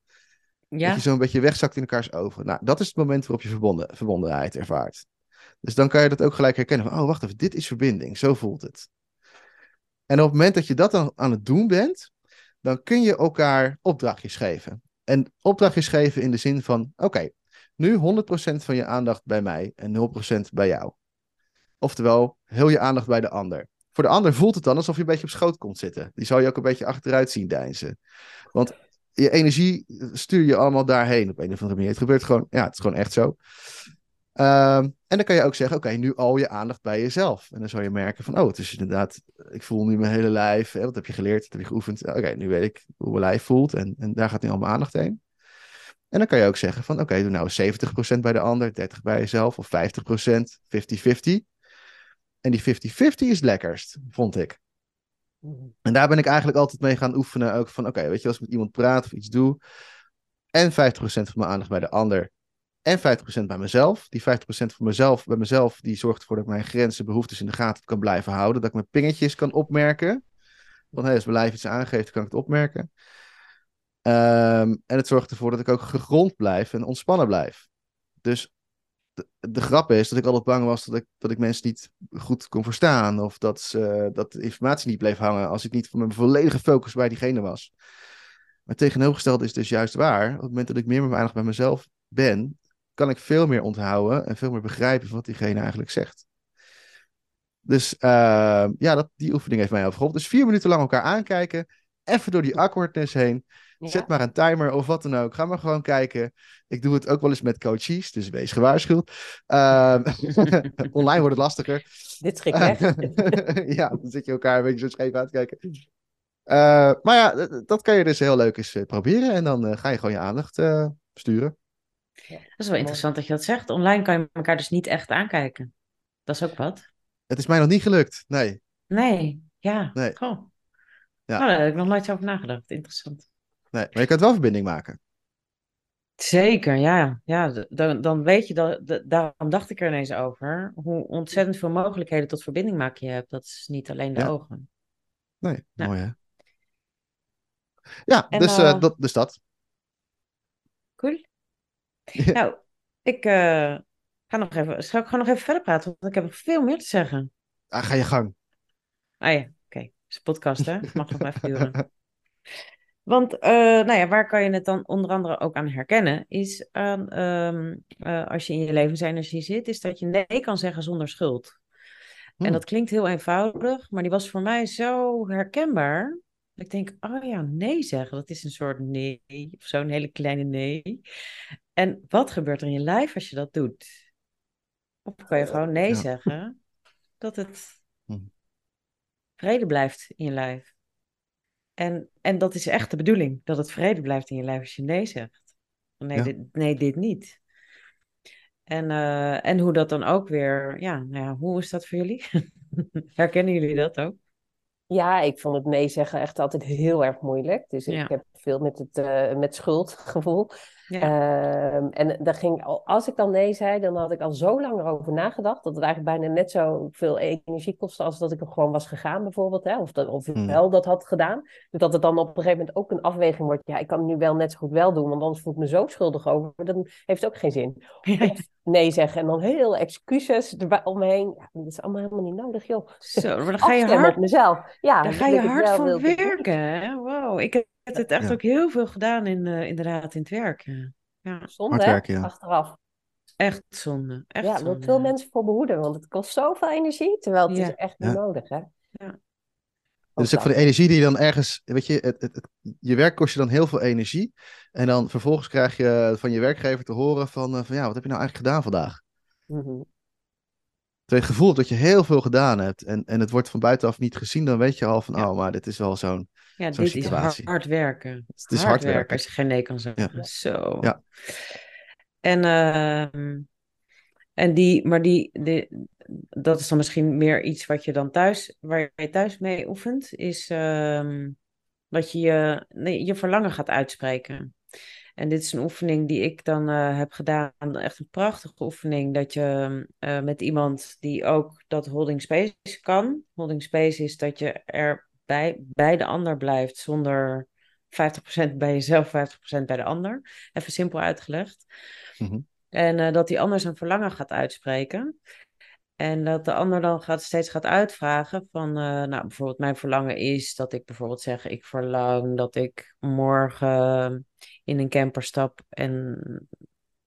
Ja, Dat je zo een beetje wegzakt in elkaars ogen. Nou, dat is het moment waarop je verbonden, verbondenheid ervaart. Dus dan kan je dat ook gelijk herkennen van, oh, wacht even, dit is verbinding. Zo voelt het. En op het moment dat je dat dan aan het doen bent, dan kun je elkaar opdrachtjes geven. En opdrachtjes geven in de zin van, oké, nu 100% van je aandacht bij mij en 0% bij jou. Oftewel, heel je aandacht bij de ander. Voor de ander voelt het dan alsof je een beetje op schoot komt zitten. Die zal je ook een beetje achteruit zien deinzen. Want je energie stuur je allemaal daarheen op een of andere manier. Het gebeurt gewoon, ja, het is gewoon echt zo. Ehm, en dan kan je ook zeggen, oké, nu al je aandacht bij jezelf. En dan zal je merken van, oh, het is inderdaad, ik voel nu mijn hele lijf. Hè, wat heb je geleerd? Dat heb je geoefend. Oké, nu weet ik hoe mijn lijf voelt. En, en daar gaat nu al mijn aandacht heen. En dan kan je ook zeggen van, oké, doe nou 70% bij de ander, 30% bij jezelf. Of 50%, 50-50. En die 50-50 is lekkerst, vond ik. En daar ben ik eigenlijk altijd mee gaan oefenen. Ook van, oké, weet je, als ik met iemand praat of iets doe. En 50% van mijn aandacht bij de ander. En 50% bij mezelf. Die 50% van mezelf, bij mezelf, die zorgt ervoor dat ik mijn grenzen, behoeftes in de gaten kan blijven houden. Dat ik mijn pingetjes kan opmerken. Want als mijn lijf iets aangeeft, kan ik het opmerken. Ehm, en het zorgt ervoor dat ik ook gegrond blijf en ontspannen blijf. Dus de, grap is dat ik altijd bang was dat ik, dat ik mensen niet goed kon verstaan. Of dat, ze, dat de informatie niet bleef hangen als ik niet van mijn volledige focus bij diegene was. Maar tegenovergesteld is dus juist waar. Op het moment dat ik meer met mijn aandacht bij mezelf ben, kan ik veel meer onthouden en veel meer begrijpen wat diegene eigenlijk zegt. Dus uh, ja, dat, die oefening heeft mij heel geholpen. Dus vier minuten lang elkaar aankijken. Even door die awkwardness heen. Ja. Zet maar een timer of wat dan ook. Ga maar gewoon kijken. Ik doe het ook wel eens met coaches, dus wees gewaarschuwd. Uh, online wordt het lastiger. Dit schrik weg. ja, dan zit je elkaar een beetje zo scheef aan te kijken. Uh, maar ja, dat kan je dus heel leuk eens uh, proberen. En dan uh, ga je gewoon je aandacht uh, sturen. Ja. Dat is wel interessant dat je dat zegt. Online kan je elkaar dus niet echt aankijken. Dat is ook wat. Het is mij nog niet gelukt, nee. Nee, ja. Nee. Goh. Ja. Nou, daar heb ik nog nooit zo over nagedacht. Interessant. Nee, maar je kunt wel verbinding maken. Zeker, ja. ja dan, dan weet je dat, daarom dacht ik er ineens over, hoe ontzettend veel mogelijkheden tot verbinding maken je hebt. Dat is niet alleen de Ja. ogen. Nee, mooi hè? Ja, En, dus, eh, eh, dat, dus dat. Cool. Nou, ik eh, ga nog even, zal ik gewoon nog even verder praten, want ik heb nog veel meer te zeggen. Ah, ga je gang. Ah ja, oké. Het is een podcast, hè? Mag nog even duren. Want, eh, nou ja, waar kan je het dan onder andere ook aan herkennen, is aan, ehm, eh, als je in je levensenergie zit, is dat je nee kan zeggen zonder schuld. En Hmm. dat klinkt heel eenvoudig, maar die was voor mij zo herkenbaar. Dat ik denk, oh ja, nee zeggen, dat is een soort nee, of zo'n hele kleine nee. En wat gebeurt er in je lijf als je dat doet? Of kan je gewoon nee ja. zeggen, dat het Hmm. vrede blijft in je lijf. En, en dat is echt de bedoeling, dat het vrede blijft in je lijf als je nee zegt. Nee, Ja. dit, nee dit niet. En, eh, en hoe dat dan ook weer, ja, nou ja, hoe is dat voor jullie? Herkennen jullie dat ook? Ja, ik vond het nee zeggen echt altijd heel erg moeilijk. Dus Ja. ik heb veel met het uh, met schuldgevoel. Ja. Um, en dan ging, als ik dan nee zei, dan had ik al zo lang erover nagedacht dat het eigenlijk bijna net zo veel energie kostte als dat ik er gewoon was gegaan bijvoorbeeld. Hè? Of, dat, of ik Hmm. wel dat had gedaan. Dus dat het dan op een gegeven moment ook een afweging wordt. Ja, ik kan het nu wel net zo goed wel doen, want anders voel ik me zo schuldig over. Dan heeft het ook geen zin. Ja. Nee zeggen en dan heel excuses erbij omheen. Ja, dat is allemaal helemaal niet nodig, joh. Zo, maar dan ga je hard, op mezelf. Ja, daar dat ga je hard van werken. Wow, ik heb het echt Ja. ook heel veel gedaan in, eh, inderdaad in het werk. Ja, Zonde, hè? ja. Achteraf. echt zonde. Echt Ja, daar wil ik veel mensen voor behoeden, want het kost zoveel energie, terwijl het Ja. is echt niet Ja. nodig, hè? Ja. Dus ook van de energie die je dan ergens, weet je, het, het, het- je werk kost je dan heel veel energie. En dan vervolgens krijg je van je werkgever te horen van, eh, van ja, wat heb je nou eigenlijk gedaan vandaag? Mhm. Je het gevoel hebt dat je heel veel gedaan hebt en, en het wordt van buitenaf niet gezien, dan weet je al van, Ja. oh, maar dit is wel zo'n, Ja, Zo'n dit is hard werken. het is hard werken. als je geen nee kan zeggen. Zo. Ja. En, ehm, en die, maar die, die, dat is dan misschien meer iets wat je dan thuis, waar je thuis mee oefent, is ehm, dat je je, nee, je verlangen gaat uitspreken. En dit is een oefening die ik dan eh, heb gedaan. Echt een prachtige oefening. Dat je eh, met iemand die ook dat holding space kan. Holding space is dat je er bij, bij de ander blijft zonder 50% bij jezelf, 50% bij de ander. Even simpel uitgelegd. Mhm. En eh, dat die ander zijn verlangen gaat uitspreken. En dat de ander dan gaat, steeds gaat uitvragen van, nou bijvoorbeeld mijn verlangen is dat ik bijvoorbeeld zeg, ik verlang dat ik morgen in een camper stap en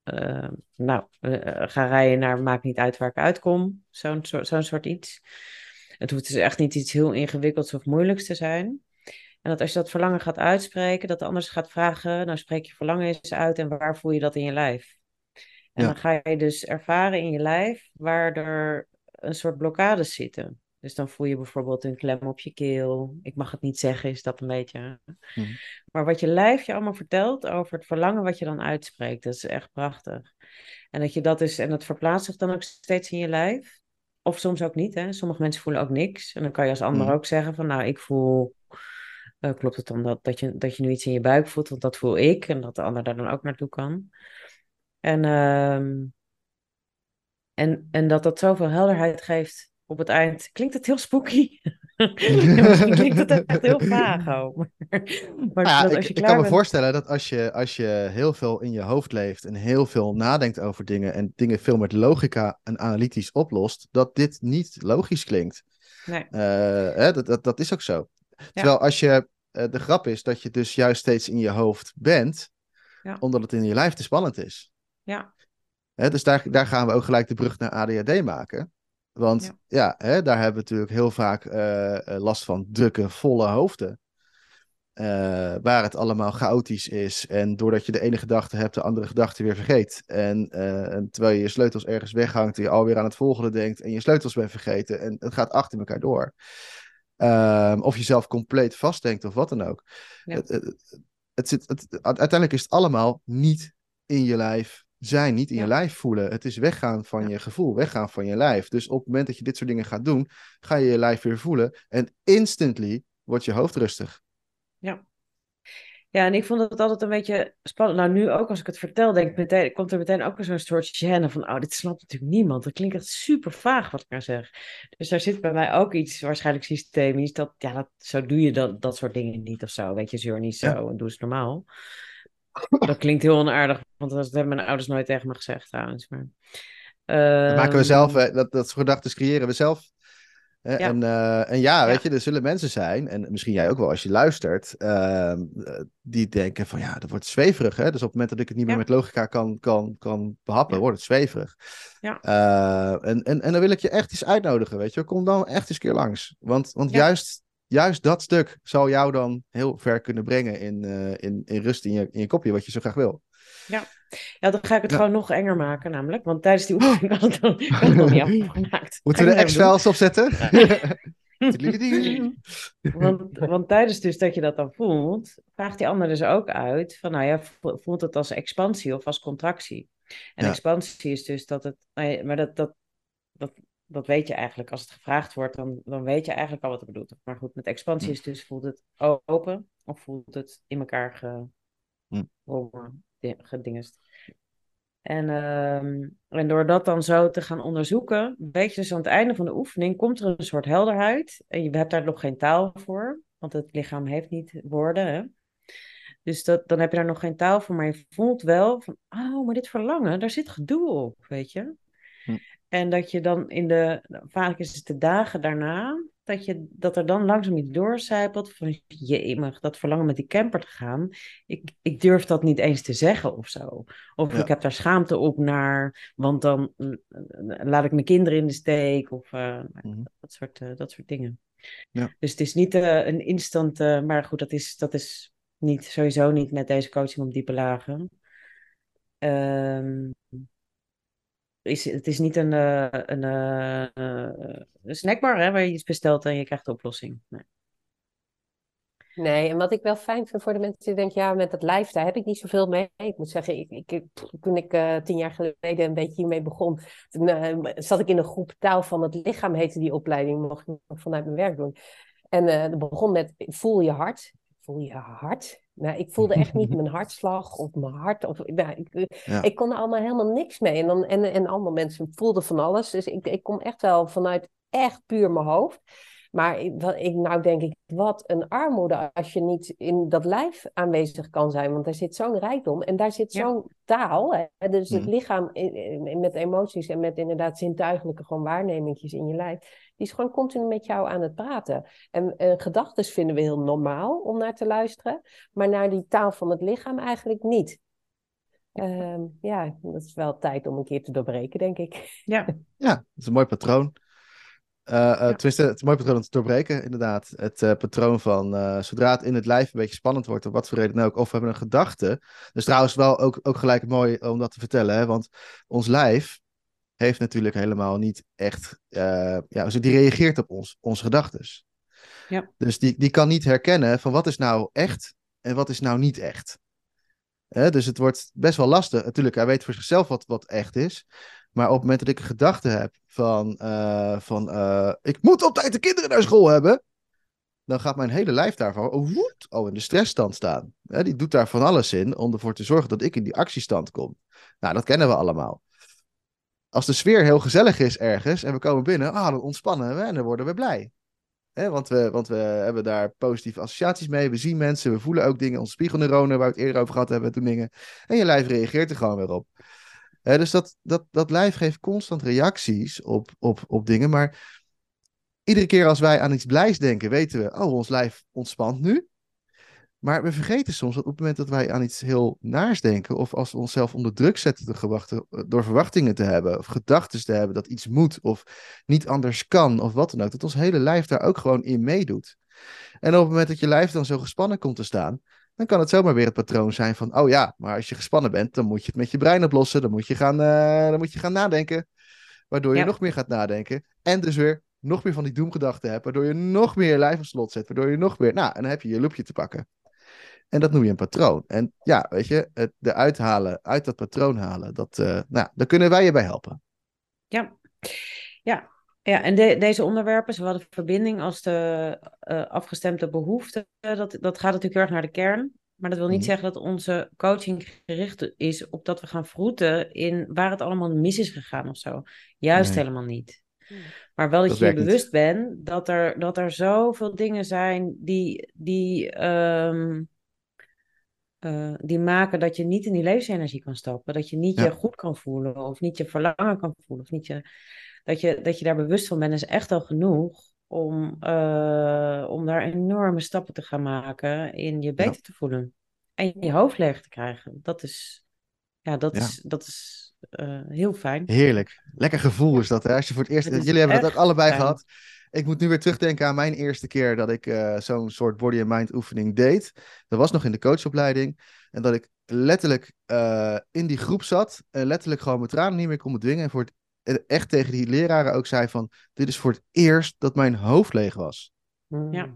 eh, nou, eh, ga rijden naar, maakt niet uit waar ik uitkom, zo'n soort, zo'n soort iets. Het hoeft dus echt niet iets heel ingewikkelds of moeilijks te zijn. En dat als je dat verlangen gaat uitspreken, dat de ander gaat vragen, nou spreek je verlangen eens uit en waar voel je dat in je lijf? En Ja. dan ga je dus ervaren in je lijf waar er een soort blokkades zitten. Dus dan voel je bijvoorbeeld een klem op je keel. Ik mag het niet zeggen, is dat een beetje. Mhm. Maar wat je lijf je allemaal vertelt over het verlangen wat je dan uitspreekt, dat is echt prachtig. En dat je dat is, en dat verplaatst zich dan ook steeds in je lijf. Of soms ook niet, hè. Sommige mensen voelen ook niks. En dan kan je als ander Mhm. ook zeggen van, nou, ik voel... eh, klopt het dan dat, dat, je, dat je nu iets in je buik voelt? Want dat voel ik. En dat de ander daar dan ook naartoe kan. En, ehm, en, en dat dat zoveel helderheid geeft op het eind. Klinkt het heel spooky? Misschien klinkt het echt heel vaag ook. Maar, maar Nou ja, ik, ik kan me voorstellen dat als je, als je heel veel in je hoofd leeft en heel veel nadenkt over dingen en dingen veel met logica en analytisch oplost, dat dit niet logisch klinkt. Nee. Eh, hè, dat, dat, dat is ook zo. Terwijl als je, eh, de grap is dat je dus juist steeds in je hoofd bent, Ja. omdat het in je lijf te spannend is. Ja, Hè, dus daar, daar gaan we ook gelijk de brug naar ADHD maken. Want ja, hè, daar hebben we natuurlijk heel vaak eh, eh, last van drukke, volle hoofden. Eh, waar het allemaal chaotisch is. En doordat je de ene gedachte hebt, de andere gedachte weer vergeet. En, en terwijl je je sleutels ergens weghangt en je alweer aan het volgende denkt en je sleutels bent vergeten. En het gaat achter elkaar door. Ehm, of jezelf compleet vastdenkt of wat dan ook. Ja. Het, het, het zit, het, uiteindelijk is het allemaal niet in je lijf zijn, niet in je Ja. lijf voelen. Het is weggaan van Ja. je gevoel, weggaan van je lijf. Dus op het moment dat je dit soort dingen gaat doen, ga je je lijf weer voelen. En instantly wordt je hoofd rustig. Ja, en ik vond het altijd een beetje spannend. Nou, nu ook als ik het vertel, denk ik meteen, komt er meteen ook weer zo'n soort gêne van, oh, dit snapt natuurlijk niemand. Dat klinkt echt super vaag wat ik nou zeg. Dus daar zit bij mij ook iets waarschijnlijk systemisch, dat, ja, dat, zo doe je dat, dat soort dingen niet of zo. Weet je, zeur niet zo en doe eens normaal. Dat klinkt heel onaardig, want dat hebben mijn ouders nooit tegen me gezegd trouwens. Maar, dat maken we ehm, zelf, hè, dat, dat gedachten creëren we zelf. Hè? Ja. En, eh, en ja, weet Ja. je, er zullen mensen zijn, en misschien jij ook wel als je luistert, ehm, eh, die denken van ja, dat wordt zweverig. Hè? Dus op het moment dat ik het niet meer Ja. met logica kan, kan, kan behappen, wordt het zweverig. Ja. Eh, en, en, en dan wil ik je echt eens uitnodigen, weet je. Kom dan echt eens een keer langs. Want, want juist, juist dat stuk zal jou dan heel ver kunnen brengen in, eh, in, in rust in je, in je kopje, wat je zo graag wil. Ja, dan ga ik het Ja. gewoon nog enger maken, namelijk. Want tijdens die oefening dan, had het nog niet afgemaakt. Moeten we de X-files opzetten? want, want tijdens dus dat je dat dan voelt, vraagt die ander dus ook uit van, nou ja, vo- voelt het als expansie of als contractie? En Ja. expansie is dus dat het, nou ja, maar dat, dat, dat, dat weet je eigenlijk. Als het gevraagd wordt, dan, dan weet je eigenlijk al wat er bedoeld wordt. Maar goed, met expansie Hm. is dus, voelt het open of voelt het in elkaar ge, Hm. ge- gedingest. En, ehm, en door dat dan zo te gaan onderzoeken, weet je dus aan het einde van de oefening komt er een soort helderheid. En je hebt daar nog geen taal voor, want het lichaam heeft niet woorden. Hè? Dus dat, dan heb je daar nog geen taal voor, maar je voelt wel van, oh, maar dit verlangen, daar zit gedoe op, weet je. En dat je dan in de, vaak is het de dagen daarna, dat, je, dat er dan langzaam iets doorcijpelt van, jemig, dat verlangen met die camper te gaan. Ik, ik durf dat niet eens te zeggen of zo. Of Ja. ik heb daar schaamte op naar, want dan mm, laat ik mijn kinderen in de steek of eh, Mhm. dat, soort, eh, dat soort dingen. Ja. Dus het is niet eh, een instant, eh, maar goed, dat is, dat is niet, sowieso niet met deze coaching op diepe lagen. Ehm, is, het is niet een, eh, een, eh, een snackbar hè, waar je iets bestelt en je krijgt de oplossing. Nee. Nee, en wat ik wel fijn vind voor de mensen die denken, ja, met dat lijf, daar heb ik niet zoveel mee. Ik moet zeggen, ik, ik, toen ik eh, tien jaar geleden een beetje hiermee begon, zat ik in een groep taal van het lichaam, heette die opleiding, mocht ik vanuit mijn werk doen. En dat begon met, voel je hart. Voel je hart? Nou, ik voelde echt niet mijn hartslag of mijn hart. Of, nou, ik, Ja. ik kon er allemaal helemaal niks mee. En, dan, en, en andere mensen voelden van alles. Dus ik, ik kom echt wel vanuit echt puur mijn hoofd. Maar ik, nou denk ik, wat een armoede als je niet in dat lijf aanwezig kan zijn. Want daar zit zo'n rijkdom en daar zit Ja. zo'n taal. Hè? Dus het Mhm. lichaam in- in- met emoties en met inderdaad zintuigelijke gewoon waarnemingjes in je lijf. Die is gewoon continu met jou aan het praten. En eh, gedachten vinden we heel normaal om naar te luisteren. Maar naar die taal van het lichaam eigenlijk niet. Ehm, ja, dat is wel tijd om een keer te doorbreken, denk ik. Ja, Ja, dat is een mooi patroon. Eh, eh, Ja. Tenminste, het is een mooi patroon om te doorbreken, inderdaad. Het eh, patroon van eh, zodra het in het lijf een beetje spannend wordt, om wat voor reden dan ook, of we hebben een gedachte. Dus trouwens wel ook, ook gelijk mooi om dat te vertellen, hè? want ons lijf heeft natuurlijk helemaal niet echt, eh, ja, dus die reageert op ons, onze gedachten. Ja. Dus die, die kan niet herkennen van wat is nou echt en wat is nou niet echt. Hè, dus het wordt best wel lastig. Natuurlijk, hij weet voor zichzelf wat, wat echt is. Maar op het moment dat ik een gedachte heb van, eh, van eh, ik moet op tijd de kinderen naar school hebben, dan gaat mijn hele lijf daarvan oh, woed, oh, in de stressstand staan. Hè, die doet daar van alles in om ervoor te zorgen dat ik in die actiestand kom. Nou, dat kennen we allemaal. Als de sfeer heel gezellig is ergens en we komen binnen, ah, dan ontspannen we en dan worden we blij. Hè, want, we, want we hebben daar positieve associaties mee. We zien mensen, we voelen ook dingen. Onze spiegelneuronen, waar we het eerder over gehad hebben, doen dingen. En je lijf reageert er gewoon weer op. Dus dat, dat, dat lijf geeft constant reacties op, op, op dingen. Maar iedere keer als wij aan iets blijs denken, weten we, oh, ons lijf ontspant nu. Maar we vergeten soms dat op het moment dat wij aan iets heel naars denken, of als we onszelf onder druk zetten door, gewachten, door verwachtingen te hebben, of gedachten te hebben dat iets moet, of niet anders kan, of wat dan ook, dat ons hele lijf daar ook gewoon in meedoet. En op het moment dat je lijf dan zo gespannen komt te staan, dan kan het zomaar weer het patroon zijn van, oh ja, maar als je gespannen bent, dan moet je het met je brein oplossen, dan moet je gaan, eh, dan moet je gaan nadenken, waardoor je Ja. nog meer gaat nadenken. En dus weer nog meer van die doemgedachten hebt, waardoor je nog meer lijf op slot zet, waardoor je nog meer, nou, en dan heb je je loopje te pakken. En dat noem je een patroon. En ja, weet je, het eruit halen, uit dat patroon halen, dat, eh, nou, daar kunnen wij je bij helpen. ja. Ja, ja en de- deze onderwerpen, zowel de verbinding als de eh, afgestemde behoeften, dat, dat gaat natuurlijk heel erg naar de kern. Maar dat wil niet Mhm. zeggen dat onze coaching gericht is op dat we gaan vroeten in waar het allemaal mis is gegaan of zo. Juist Nee. helemaal niet. Maar wel dat, Dat je je bewust bent dat er, dat er zoveel dingen zijn die, die, ehm, eh, die maken dat je niet in die levensenergie kan stappen. Dat je niet Ja. je goed kan voelen of niet je verlangen kan voelen. Of niet je, dat, je, dat je daar bewust van bent is echt al genoeg om, eh, om daar enorme stappen te gaan maken in je beter te voelen. En je hoofd leeg te krijgen. Dat is, ja, dat Ja. is, dat is eh, heel fijn. Heerlijk. Lekker gevoel is dat. Hè? Als je voor het eerst. Het Jullie hebben dat ook allebei fijn. gehad. Ik moet nu weer terugdenken aan mijn eerste keer dat ik eh, zo'n soort body and mind oefening deed. Dat was nog in de coachopleiding. En dat ik letterlijk eh, in die groep zat. En letterlijk gewoon mijn tranen niet meer kon bedwingen. En voor het, echt tegen die leraren ook zei van... Dit is voor het eerst dat mijn hoofd leeg was. Ja.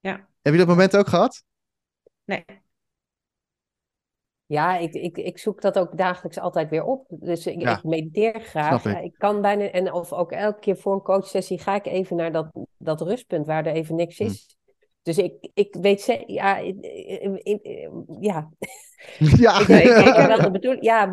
Ja, Heb je dat moment ook gehad? nee. Ja, ik, ik, ik zoek dat ook dagelijks altijd weer op. Dus ik, Ja, ik mediteer graag. ik. Ik kan bijna, en of ook elke keer voor een coachsessie ga ik even naar dat, dat rustpunt waar er even niks Hm. is. Dus ik, ik weet ze, ja, ik- ik- ik- ja, ja. ik de bedoeling, ja,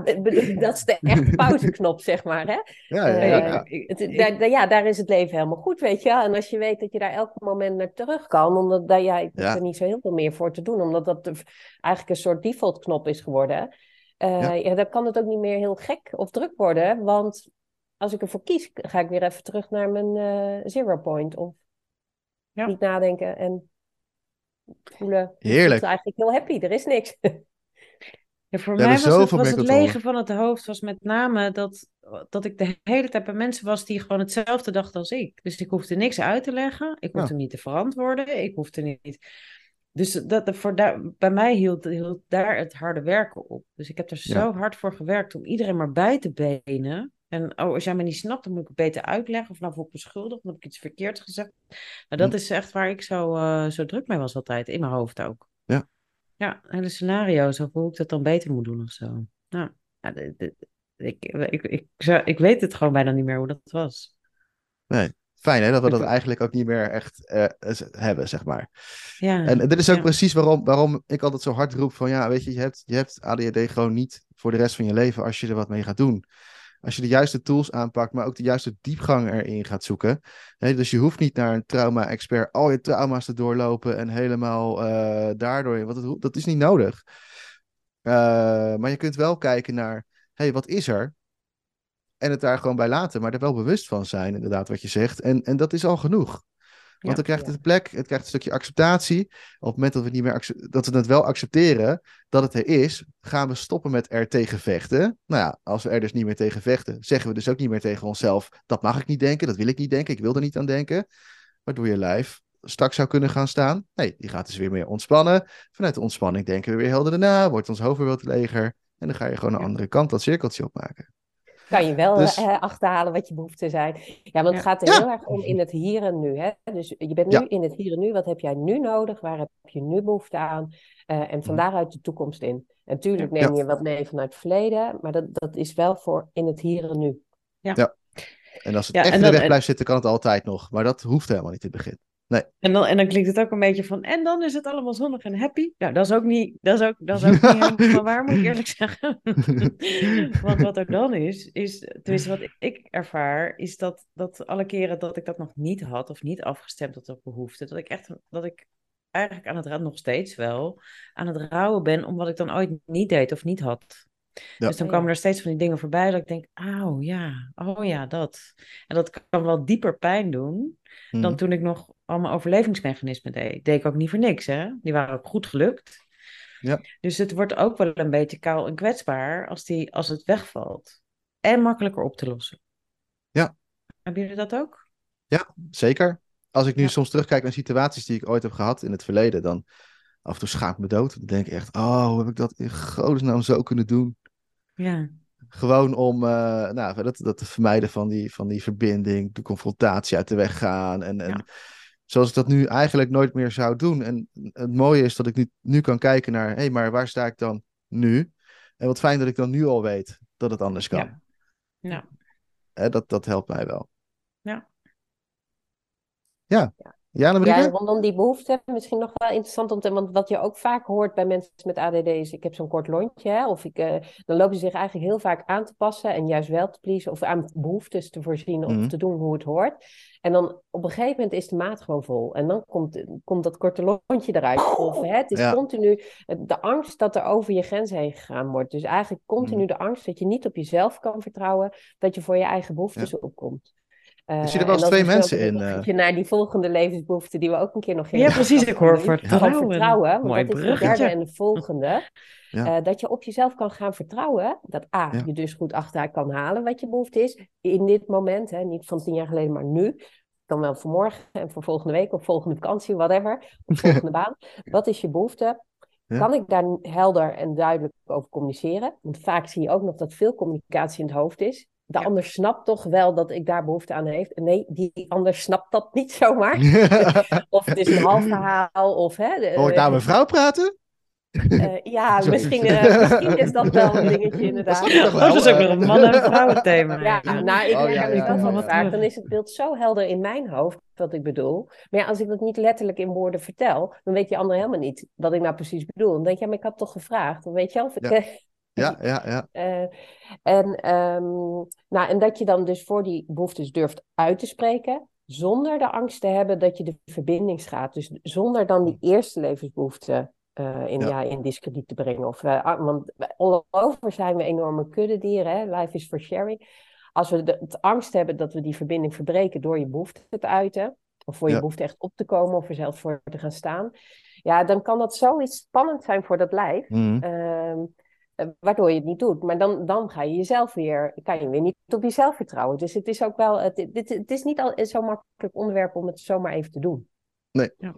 dat is de echte pauzeknop, zeg maar, hè. ja, ja, ja, Eh, ja. Het- daar, ja, daar is het leven helemaal goed, weet je. wel. En als je weet dat je daar elk moment naar terug kan, omdat daar, ja, ik Ja. er niet zo heel veel meer voor te doen, omdat dat de- eigenlijk een soort default knop is geworden. Eh, Ja. ja. dan kan het ook niet meer heel gek of druk worden, want als ik ervoor kies, ga ik weer even terug naar mijn eh, zero point. Of Ja. niet nadenken en voelen. Ik Heerlijk. eigenlijk heel happy, er is niks. Ja, voor We mij was het, was het controle. lege van het hoofd was met name dat, dat ik de hele tijd bij mensen was die gewoon hetzelfde dachten als ik. Dus ik hoefde niks uit te leggen, ik hoefde Ja. niet te verantwoorden, ik hoefde niet... Dus dat, voor daar, bij mij hield, hield daar het harde werken op. Dus ik heb er Ja. zo hard voor gewerkt om iedereen maar bij te benen. En oh, als jij me niet snapt, dan moet ik het beter uitleggen. Of nou voel ik me schuldig, dan heb ik iets verkeerds gezegd. Nou, dat Hm. is echt waar ik zo, eh, zo druk mee was altijd, in mijn hoofd ook. Ja. Ja, hele scenario's over hoe ik dat dan beter moet doen of zo. Nou, ja, de- de- ik, ik, ik, zou- ik weet het gewoon bijna niet meer hoe dat was. Nee. Fijn hè, dat we dat eigenlijk ook niet meer echt eh, hebben, zeg maar. Ja, En dit is ook ja. precies waarom, waarom ik altijd zo hard roep van ja, weet je, je hebt, je hebt ADHD gewoon niet voor de rest van je leven als je er wat mee gaat doen. Als je de juiste tools aanpakt, maar ook de juiste diepgang erin gaat zoeken. Dus je hoeft niet naar een trauma-expert al je trauma's te doorlopen en helemaal eh, daardoor. Want dat, dat is niet nodig. Eh, maar je kunt wel kijken naar, hey, wat is er? En het daar gewoon bij laten, maar er wel bewust van zijn, inderdaad, wat je zegt. En, en dat is al genoeg. Want Ja. dan krijgt Ja. het plek, het krijgt een stukje acceptatie. Op het moment dat we, het niet meer dat we het wel accepteren dat het er is, gaan we stoppen met er tegen vechten. Nou ja, als we er dus niet meer tegen vechten, zeggen we dus ook niet meer tegen onszelf: dat mag ik niet denken, dat wil ik niet denken, ik wil er niet aan denken. Waardoor je lijf straks zou kunnen gaan staan. Nee, die gaat dus weer meer ontspannen. Vanuit de ontspanning denken we weer helderder na, wordt ons hoofd weer wat leger. En dan ga je gewoon een andere kant dat cirkeltje opmaken. Kan je wel Dus- eh, achterhalen wat je behoeften zijn. Ja, want Ja. het gaat er Ja. heel erg om in het hier en nu. Hè? Dus je bent nu Ja. in het hier en nu. Wat heb jij nu nodig? Waar heb je nu behoefte aan? Eh, en van daaruit de toekomst in. En tuurlijk neem. Ja. je wat mee vanuit het verleden. Maar dat, dat is wel voor in het hier en nu. En als het Ja, echt in de weg blijft zitten, kan het altijd nog. Maar dat hoeft helemaal niet in het begin. En dan, en dan klinkt het ook een beetje van, en dan is het allemaal zonnig en happy. Nou, dat is ook niet, dat is ook, dat is ook niet helemaal waar, moet ik eerlijk zeggen. Want wat er dan is, is, tenminste wat ik ervaar, is dat, dat alle keren dat ik dat nog niet had, of niet afgestemd had op behoefte, dat ik echt, dat ik eigenlijk aan het nog steeds wel, aan het rouwen ben om wat ik dan ooit niet deed of niet had. Ja. Dus dan Oh komen er steeds van die dingen voorbij dat ik denk, auw, ja, oh ja, dat. En dat kan wel dieper pijn doen dan Mhm. toen ik nog allemaal overlevingsmechanismen deed. Deed ik ook niet voor niks, hè. Die waren ook goed gelukt. Ja. Dus het wordt ook wel een beetje kaal en kwetsbaar als, die, als het wegvalt. En makkelijker op te lossen. Ja. Hebben jullie dat ook? Zeker. Als ik nu Ja. soms terugkijk naar situaties die ik ooit heb gehad in het verleden, dan af en toe schaam ik me dood. Dan denk ik echt, oh, hoe heb ik dat in godesnaam zo kunnen doen? Ja. Gewoon om eh, nou, dat, dat te vermijden van die, van die verbinding, de confrontatie uit de weg gaan. En, en Ja. Zoals ik dat nu eigenlijk nooit meer zou doen. En het mooie is dat ik nu, nu kan kijken naar, hé, hey, maar waar sta ik dan nu? En wat fijn dat ik dan nu al weet dat het anders kan. Ja. Ja. Hè, dat, dat helpt mij wel. Ja. Ja. Ja, Ja, rondom die behoefte, misschien nog wel interessant om te, want wat je ook vaak hoort bij mensen met ADD is, ik heb zo'n kort lontje, hè, of ik, eh, dan lopen ze zich eigenlijk heel vaak aan te passen en juist wel te pleasen, of aan behoeftes te voorzien of Mhm. te doen hoe het hoort. En dan op een gegeven moment is de maat gewoon vol en dan komt, komt dat korte lontje eruit. Of hè, het is Ja. continu de angst dat er over je grens heen gegaan wordt. Dus eigenlijk continu Mhm. de angst dat je niet op jezelf kan vertrouwen, dat je voor je eigen behoeftes opkomt. Ik zie er Eh, wel eens twee mensen in, bruggetje naar die volgende levensbehoefte die we ook een keer nog Ja, precies. Ik hoor vertrouwen. vertrouwen, want Mooi dat is de derde en de volgende. Ja. Eh, dat je op jezelf kan gaan vertrouwen. Dat A, Ja. je dus goed achteruit kan halen wat je behoefte is. In dit moment, hè, niet van tien jaar geleden, maar nu. Dan wel voor morgen en voor volgende week of volgende vakantie, whatever. Of volgende baan. Wat is je behoefte? Ja. Kan ik daar helder en duidelijk over communiceren? Want vaak zie je ook nog dat veel communicatie in het hoofd is. De Ja. ander snapt toch wel dat ik daar behoefte aan heeft. Nee, die ander snapt dat niet zomaar. Of het is een half verhaal. Of, hè, de- Hoor ik nou mijn vrouw praten? eh, ja, misschien, eh, misschien is dat wel een dingetje inderdaad. Oh, dat is ook nog een man- en vrouwenthema. Ja, nou, ik Oh, ja, ja, ja, wel ja. vaak. Dan is het beeld zo helder in mijn hoofd wat ik bedoel. Maar ja, als ik dat niet letterlijk in woorden vertel, dan weet die ander helemaal niet wat ik nou precies bedoel. Dan denk je, ja, maar ik had toch gevraagd. Dan weet je wel. Ja. Ja, ja, eh, en, ehm, nou, en dat je dan dus voor die behoeftes durft uit te spreken, zonder de angst te hebben dat je de verbinding schaadt. Dus zonder dan die eerste levensbehoefte eh, in, Ja. ja. in discrediet te brengen. Of, eh, ah, want all over zijn we enorme kuddedieren, hè? life is for sharing. Als we de, het angst hebben dat we die verbinding verbreken door je behoefte te uiten, of voor je Ja. behoefte echt op te komen of er zelf voor te gaan staan, ja, dan kan dat zoiets spannend zijn voor dat lijf. Eh, waardoor je het niet doet. Maar dan, dan ga je jezelf weer, kan je weer niet op jezelf vertrouwen. Dus het is ook wel, het, dit, het is niet al zo'n makkelijk onderwerp om het zomaar even te doen. Nee. Ja.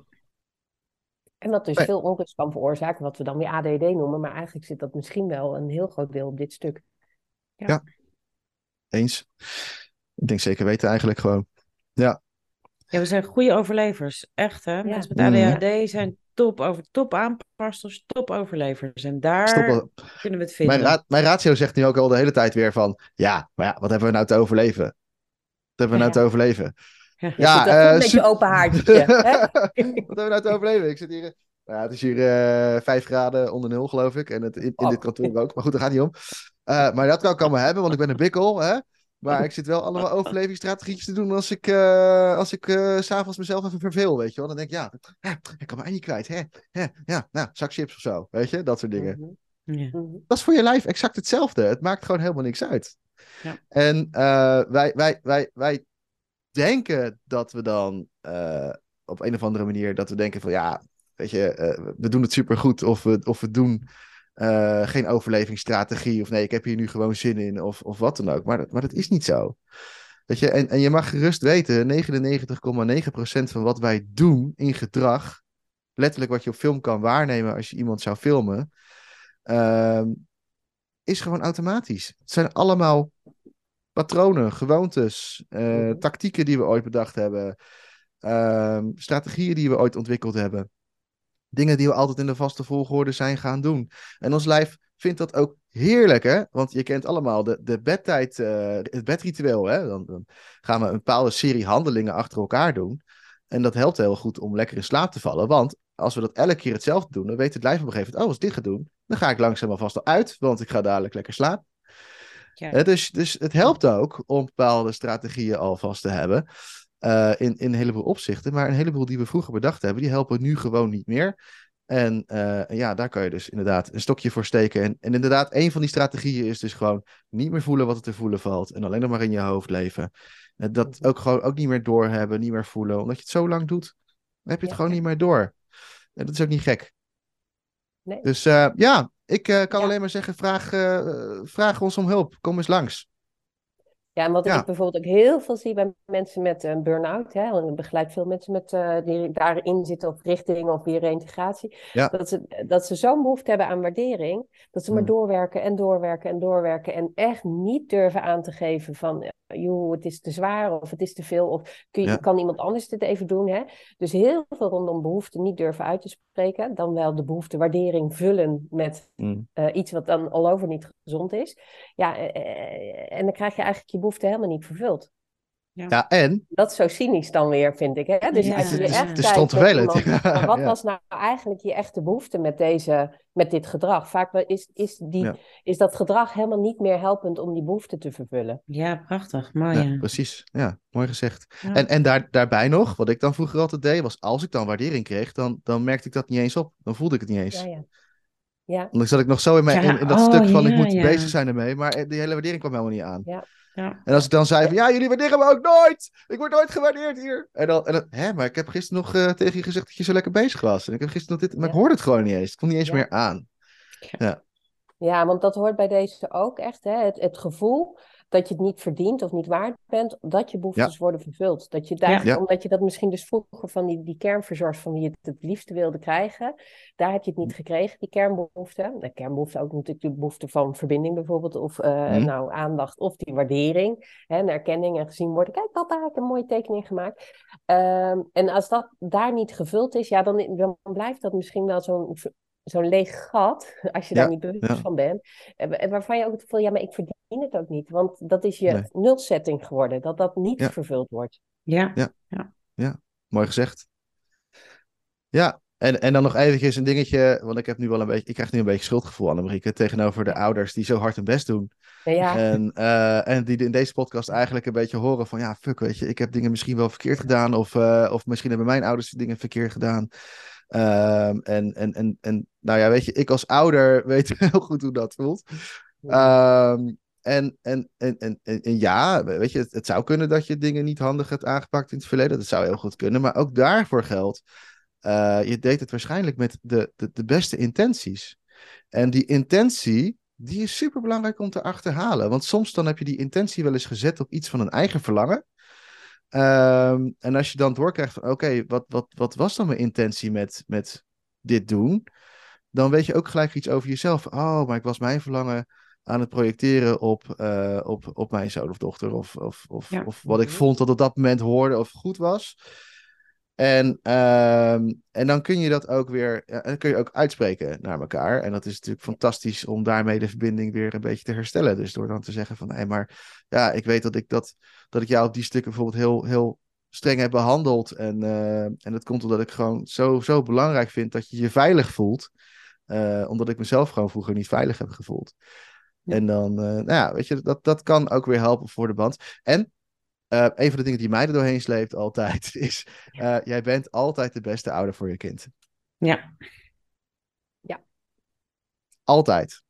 En dat dus Nee. veel onrust kan veroorzaken, wat we dan weer ADD noemen. Maar eigenlijk zit dat misschien wel een heel groot deel op dit stuk. Eens. Ik denk zeker weten eigenlijk gewoon. Ja, Ja, we zijn goede overlevers. Echt, hè? Mensen met Mm. ADHD zijn top, over, top aanpassers, top overlevers. En daar kunnen we het vinden. Mijn, ra- mijn ratio zegt nu ook al de hele tijd weer van... Ja, maar ja, wat hebben we nou te overleven? Wat hebben we nou Ja. te overleven? Ja, eh, met je super- open haartje. hè? Wat hebben we nou te overleven? Ik zit hier... eh, nou ja, het is hier eh 5 graden onder nul, geloof ik. En het, in, in Oh. dit kantoor ook. Maar goed, daar gaat niet om. Eh, maar dat kan ik allemaal hebben, want ik ben een bikkel. Hè? Maar ik zit wel allemaal overlevingsstrategietjes te doen als ik, eh, als ik eh, s s'avonds mezelf even verveel, weet je wel. Dan denk ik, ja, ik kan mij niet kwijt. Hè? Hè? Ja, nou, zak chips of zo, weet je. Dat soort dingen. Mhm, Ja. mhm. Dat is voor je lijf exact hetzelfde. Het maakt gewoon helemaal niks uit. Ja. En eh, wij, wij, wij, wij denken dat we dan eh, op een of andere manier dat we denken van ja, weet je, eh, we doen het supergoed of we, of we doen eh, geen overlevingsstrategie of nee, ik heb hier nu gewoon zin in of, of wat dan ook. Maar, dat- maar dat is niet zo. Weet je, en, en je mag gerust weten, 99,9% van wat wij doen in gedrag, letterlijk wat je op film kan waarnemen als je iemand zou filmen, ehm, is gewoon automatisch. Het zijn allemaal patronen, gewoontes, eh, Mhm. tactieken die we ooit bedacht hebben, ehm, strategieën die we ooit ontwikkeld hebben. Dingen die we altijd in de vaste volgorde zijn gaan doen. En ons lijf vindt dat ook heerlijk, hè? Want je kent allemaal de, de bedtijd, eh, het bedritueel, hè? Dan, dan gaan we een bepaalde serie handelingen achter elkaar doen. En dat helpt heel goed om lekker in slaap te vallen. Want als we dat elke keer hetzelfde doen, dan weet het lijf op een gegeven moment, oh, als ik dit ga doen, dan ga ik langzaam alvast al uit, want ik ga dadelijk lekker slapen. Ja. Hè, dus, dus het helpt ook om bepaalde strategieën alvast te hebben. Eh, in, in een heleboel opzichten. Maar een heleboel die we vroeger bedacht hebben, die helpen nu gewoon niet meer. En eh, ja, daar kan je dus inderdaad een stokje voor steken. En, en inderdaad, een van die strategieën is dus gewoon niet meer voelen wat er te voelen valt. En alleen nog maar in je hoofd leven. En dat ook gewoon ook niet meer doorhebben, niet meer voelen. Omdat je het zo lang doet, dan heb je het Ja. gewoon niet meer door. En dat is ook niet gek. Nee. Dus eh, ja, ik eh, kan Ja. alleen maar zeggen, vraag, eh, vraag ons om hulp. Kom eens langs. Ja, en wat Ja. ik bijvoorbeeld ook heel veel zie bij mensen met een burn-out, hè, want ik begeleid veel mensen met, eh, die daarin zitten op richting of weer reïntegratie, Ja. dat ze, dat ze zo'n behoefte hebben aan waardering, dat ze maar Hmm. doorwerken en doorwerken en doorwerken en echt niet durven aan te geven van, eh, joh, het is te zwaar of het is te veel of kun je, Ja. kan iemand anders dit even doen, hè? Dus heel veel rondom behoefte niet durven uit te spreken, dan wel de behoefte waardering vullen met Mm. eh, iets wat dan al over niet gezond is. Ja, eh, eh, en dan krijg je eigenlijk je behoefte helemaal niet vervuld. Ja. Ja, en Dat is zo cynisch dan weer, vind ik. Hè? Dus Ja, als je het is- het is iemand, wat Ja. was nou eigenlijk je echte behoefte met, deze, met dit gedrag? Vaak is, is, die, Ja. is dat gedrag helemaal niet meer helpend om die behoefte te vervullen. Ja, prachtig. Mooi, Ja, ja. precies. Ja, mooi gezegd. Ja. En, en daar, daarbij nog, wat ik dan vroeger altijd deed, was als ik dan waardering kreeg, dan, dan merkte ik dat niet eens op. Dan voelde ik het niet eens. Ja, ja. Ja, Want dan zat ik nog zo in, mijn, Ja, in, in dat oh, stuk van ik moet ja. bezig zijn ermee, maar eh, die hele waardering kwam helemaal niet aan. ja. En als ik dan zei van, ja, jullie waarderen me ook nooit! Ik word nooit gewaardeerd hier! En dan, en dan hè, maar ik heb gisteren nog eh, tegen je gezegd dat je zo lekker bezig was. En ik heb gisteren nog dit, maar ik Ja. hoorde het gewoon niet eens. Het kwam niet eens Ja. meer aan. ja, want dat hoort bij deze ook echt. Hè? Het, het gevoel dat je het niet verdient of niet waard bent, dat je behoeftes worden vervuld. Dat je daar, Ja. Omdat je dat misschien dus vroeger van die, die kernverzorgers van wie je het het liefste wilde krijgen, daar heb je het niet gekregen, die kernbehoefte. De kernbehoefte ook natuurlijk de behoefte van verbinding bijvoorbeeld, of eh, Mhm. nou, aandacht, of die waardering, hè, en erkenning en gezien worden. Kijk, papa, ik heb een mooie tekening gemaakt. Ehm, en als dat daar niet gevuld is, ja, dan, dan blijft dat misschien wel zo'n zo'n leeg gat, als je Ja, daar niet bewust ja. van bent. En, en waarvan je ook het gevoel, ja, maar ik verdien het ook niet. Want dat is je Nee. nulsetting geworden, dat dat niet Ja. vervuld wordt. Ja. Mooi gezegd. Ja, en, en dan nog eventjes een dingetje, want ik heb nu wel een beetje, ik krijg nu een beetje schuldgevoel, Annemieke, tegenover de ouders die zo hard hun best doen. Nou ja, En, eh, en die in deze podcast eigenlijk een beetje horen van, ja, fuck, weet je, ik heb dingen misschien wel verkeerd gedaan, of, eh, of misschien hebben mijn ouders dingen verkeerd gedaan. Ehm, en, en, en, en nou ja, weet je, ik als ouder weet heel goed hoe dat voelt. Ehm, en, en, en, en, en, ja, weet je, het, het zou kunnen dat je dingen niet handig hebt aangepakt in het verleden. Dat zou heel goed kunnen. Maar ook daarvoor geldt, eh, je deed het waarschijnlijk met de, de, de beste intenties. En die intentie, die is super belangrijk om te achterhalen. Want soms dan heb je die intentie wel eens gezet op iets van een eigen verlangen. Ehm, en als je dan doorkrijgt van, oké, wat, wat, wat was dan mijn intentie met, met dit doen? Dan weet je ook gelijk iets over jezelf. Oh, maar ik was mijn verlangen aan het projecteren op, eh, op, op mijn zoon of dochter. Of, of, of, Ja. of wat ik vond dat op dat moment hoorde of goed was. En, ehm, en dan kun je dat ook weer, ja, en dan kun je ook uitspreken naar elkaar. En dat is natuurlijk fantastisch om daarmee de verbinding weer een beetje te herstellen. Dus door dan te zeggen van, hé, maar ja, ik weet dat ik, dat, dat ik jou op die stukken bijvoorbeeld heel, heel streng heb behandeld. En, eh, en dat komt omdat ik gewoon zo, zo belangrijk vind dat je je veilig voelt. Eh, omdat ik mezelf gewoon vroeger niet veilig heb gevoeld. Ja. En dan, eh, nou ja, weet je, dat, dat kan ook weer helpen voor de band. En eh, een van de dingen die mij er doorheen sleept altijd is: eh, jij bent altijd de beste ouder voor je kind. Ja. Altijd.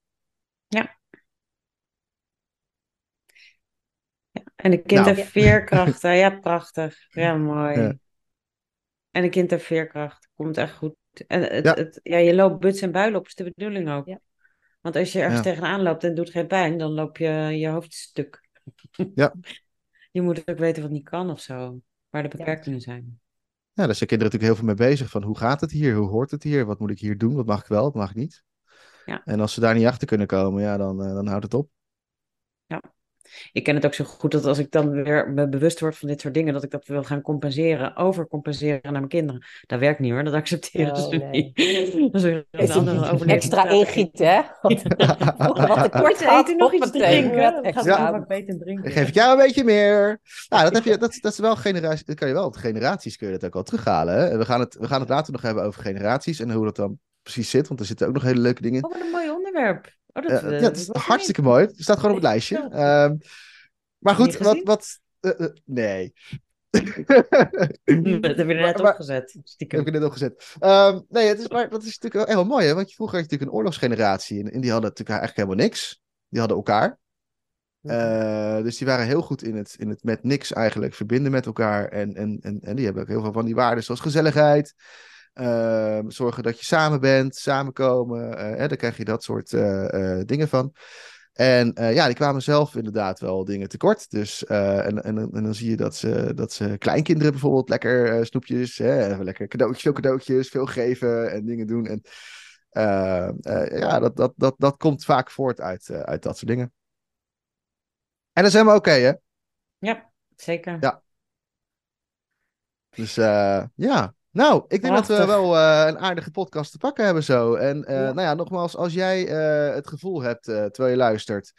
En een kind Nou. heeft veerkracht. hè? Ja, prachtig. Ja, mooi. Ja. En een kind heeft veerkracht. Komt echt goed. En het, Ja. Het, ja, je loopt buts en builen op, is de bedoeling ook. Ja. Want als je ergens Ja. tegenaan loopt en het doet geen pijn, dan loop je je hoofd stuk. Ja. Je moet ook weten wat niet kan of zo. Waar de Ja. beperkingen zijn. Ja, daar zijn kinderen natuurlijk heel veel mee bezig. Van hoe gaat het hier? Hoe hoort het hier? Wat moet ik hier doen? Wat mag ik wel? Wat mag ik niet? Ja. En als ze daar niet achter kunnen komen, ja, dan, eh, dan houdt het op. Ik ken het ook zo goed dat als ik dan weer me bewust word van dit soort dingen, dat ik dat wil gaan compenseren, overcompenseren naar mijn kinderen. Dat werkt niet hoor, dat accepteren Oh, ze nee. niet. Dan zul je een Is andere overleven. extra ingieten, hè? Wat, wat tekort Ze gehad, eten nog iets drinken. gaat vaak beter drinken. Geef ik jou een beetje meer. Nou, dat, heb je, dat, dat is wel generatie. Dat kan je wel op generaties kun je dat ook wel terughalen. Hè? We, gaan het, we gaan het later nog hebben over generaties en hoe dat dan precies zit. Want er zitten ook nog hele leuke dingen in. Oh, wat een mooi onderwerp. Oh, dat, Ja, eh, ja, dat is hartstikke mooi. Het staat gewoon op het lijstje. Ehm, maar goed, wat. wat eh, eh, nee. Dat heb je net opgezet. heb Stiekem. ik er net opgezet. Ehm nee, het is, maar dat is natuurlijk wel heel mooi, hè? Want je- vroeger had je natuurlijk een oorlogsgeneratie. En, en die hadden natuurlijk eigenlijk helemaal niks. Die hadden elkaar. Eh, dus die waren heel goed in het, in het met niks eigenlijk verbinden met elkaar. En, en, en, en die hebben ook heel veel van die waarden, zoals gezelligheid. Ehm, zorgen dat je samen bent, samenkomen. eh, hè, dan krijg je dat soort eh, eh, dingen van. En ja, die kwamen zelf inderdaad wel dingen tekort. Dus, en, en, en dan zie je dat ze, dat ze kleinkinderen bijvoorbeeld lekker snoepjes, hè, lekker cadeautjes, veel cadeautjes, veel geven en dingen doen. En ja, dat, dat, dat, dat komt vaak voort uit, uit dat soort dingen. En dat is helemaal oké, hè? Ja, zeker. Ja. Dus ja. Nou, ik denk dat we wel eh, een aardige podcast te pakken hebben zo. En eh, Ja. nou ja, nogmaals, als jij eh, het gevoel hebt, terwijl je luistert,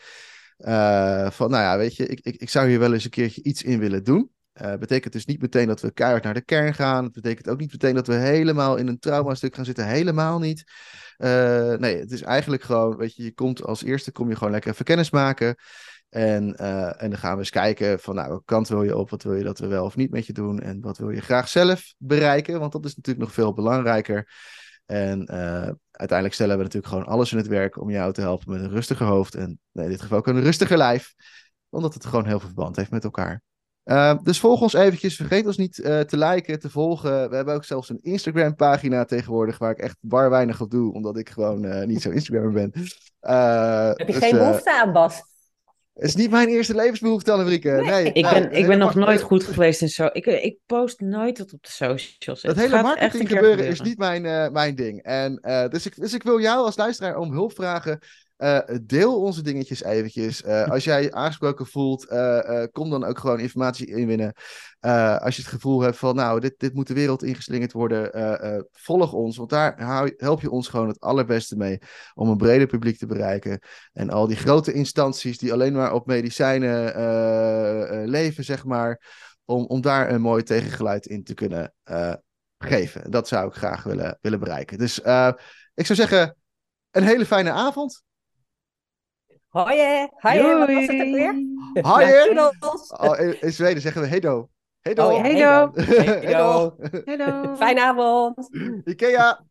van nou ja, weet je, ik, ik, ik zou hier wel eens een keertje iets in willen doen. Betekent dus niet meteen dat we keihard naar de kern gaan. Het betekent ook niet meteen dat we helemaal in een trauma-stuk gaan zitten. Helemaal niet. Nee, het is eigenlijk gewoon, weet je, je komt als eerste kom je gewoon lekker even kennis maken. En, uh, en dan gaan we eens kijken van, nou, welke kant wil je op? Wat wil je dat we wel of niet met je doen? En wat wil je graag zelf bereiken? Want dat is natuurlijk nog veel belangrijker. En uiteindelijk stellen we natuurlijk gewoon alles in het werk om jou te helpen met een rustiger hoofd. En in dit geval ook een rustiger lijf. Omdat het gewoon heel veel verband heeft met elkaar. Uh, dus volg ons eventjes. Vergeet ons niet uh, te liken, te volgen. We hebben ook zelfs een Instagram pagina tegenwoordig waar ik echt bar weinig op doe, omdat ik gewoon uh, niet zo Instagrammer ben. Heb je dus, geen behoefte aan, Bas? Het is niet mijn eerste levensbehoefte, Annemieke. Nee, nee, ik ben, ik ben nog nooit goed geweest in zo. Ik, ik post nooit wat op de socials. Dat hele marketing gebeuren, is niet mijn, mijn ding. En, dus, ik, dus ik wil jou als luisteraar om hulp vragen. Uh, deel onze dingetjes eventjes. Uh, als jij je aangesproken voelt, uh, kom dan ook gewoon informatie inwinnen. als je het gevoel hebt van, nou, dit, dit moet de wereld ingeslingerd worden, volg ons. Want daar help je ons gewoon het allerbeste mee om een breder publiek te bereiken. En al die grote instanties die alleen maar op medicijnen leven, zeg maar, om, om daar een mooi tegengeluid in te kunnen geven. Dat zou ik graag willen, willen bereiken. Dus ik zou zeggen, een hele fijne avond. Hoi, hoi, wat was het ook weer? Hoi, oh, in, Zweden zeggen we hedo. Hedo. Oh, ja, hedo. hedo. hedo. hedo. Fijne avond. Ikea.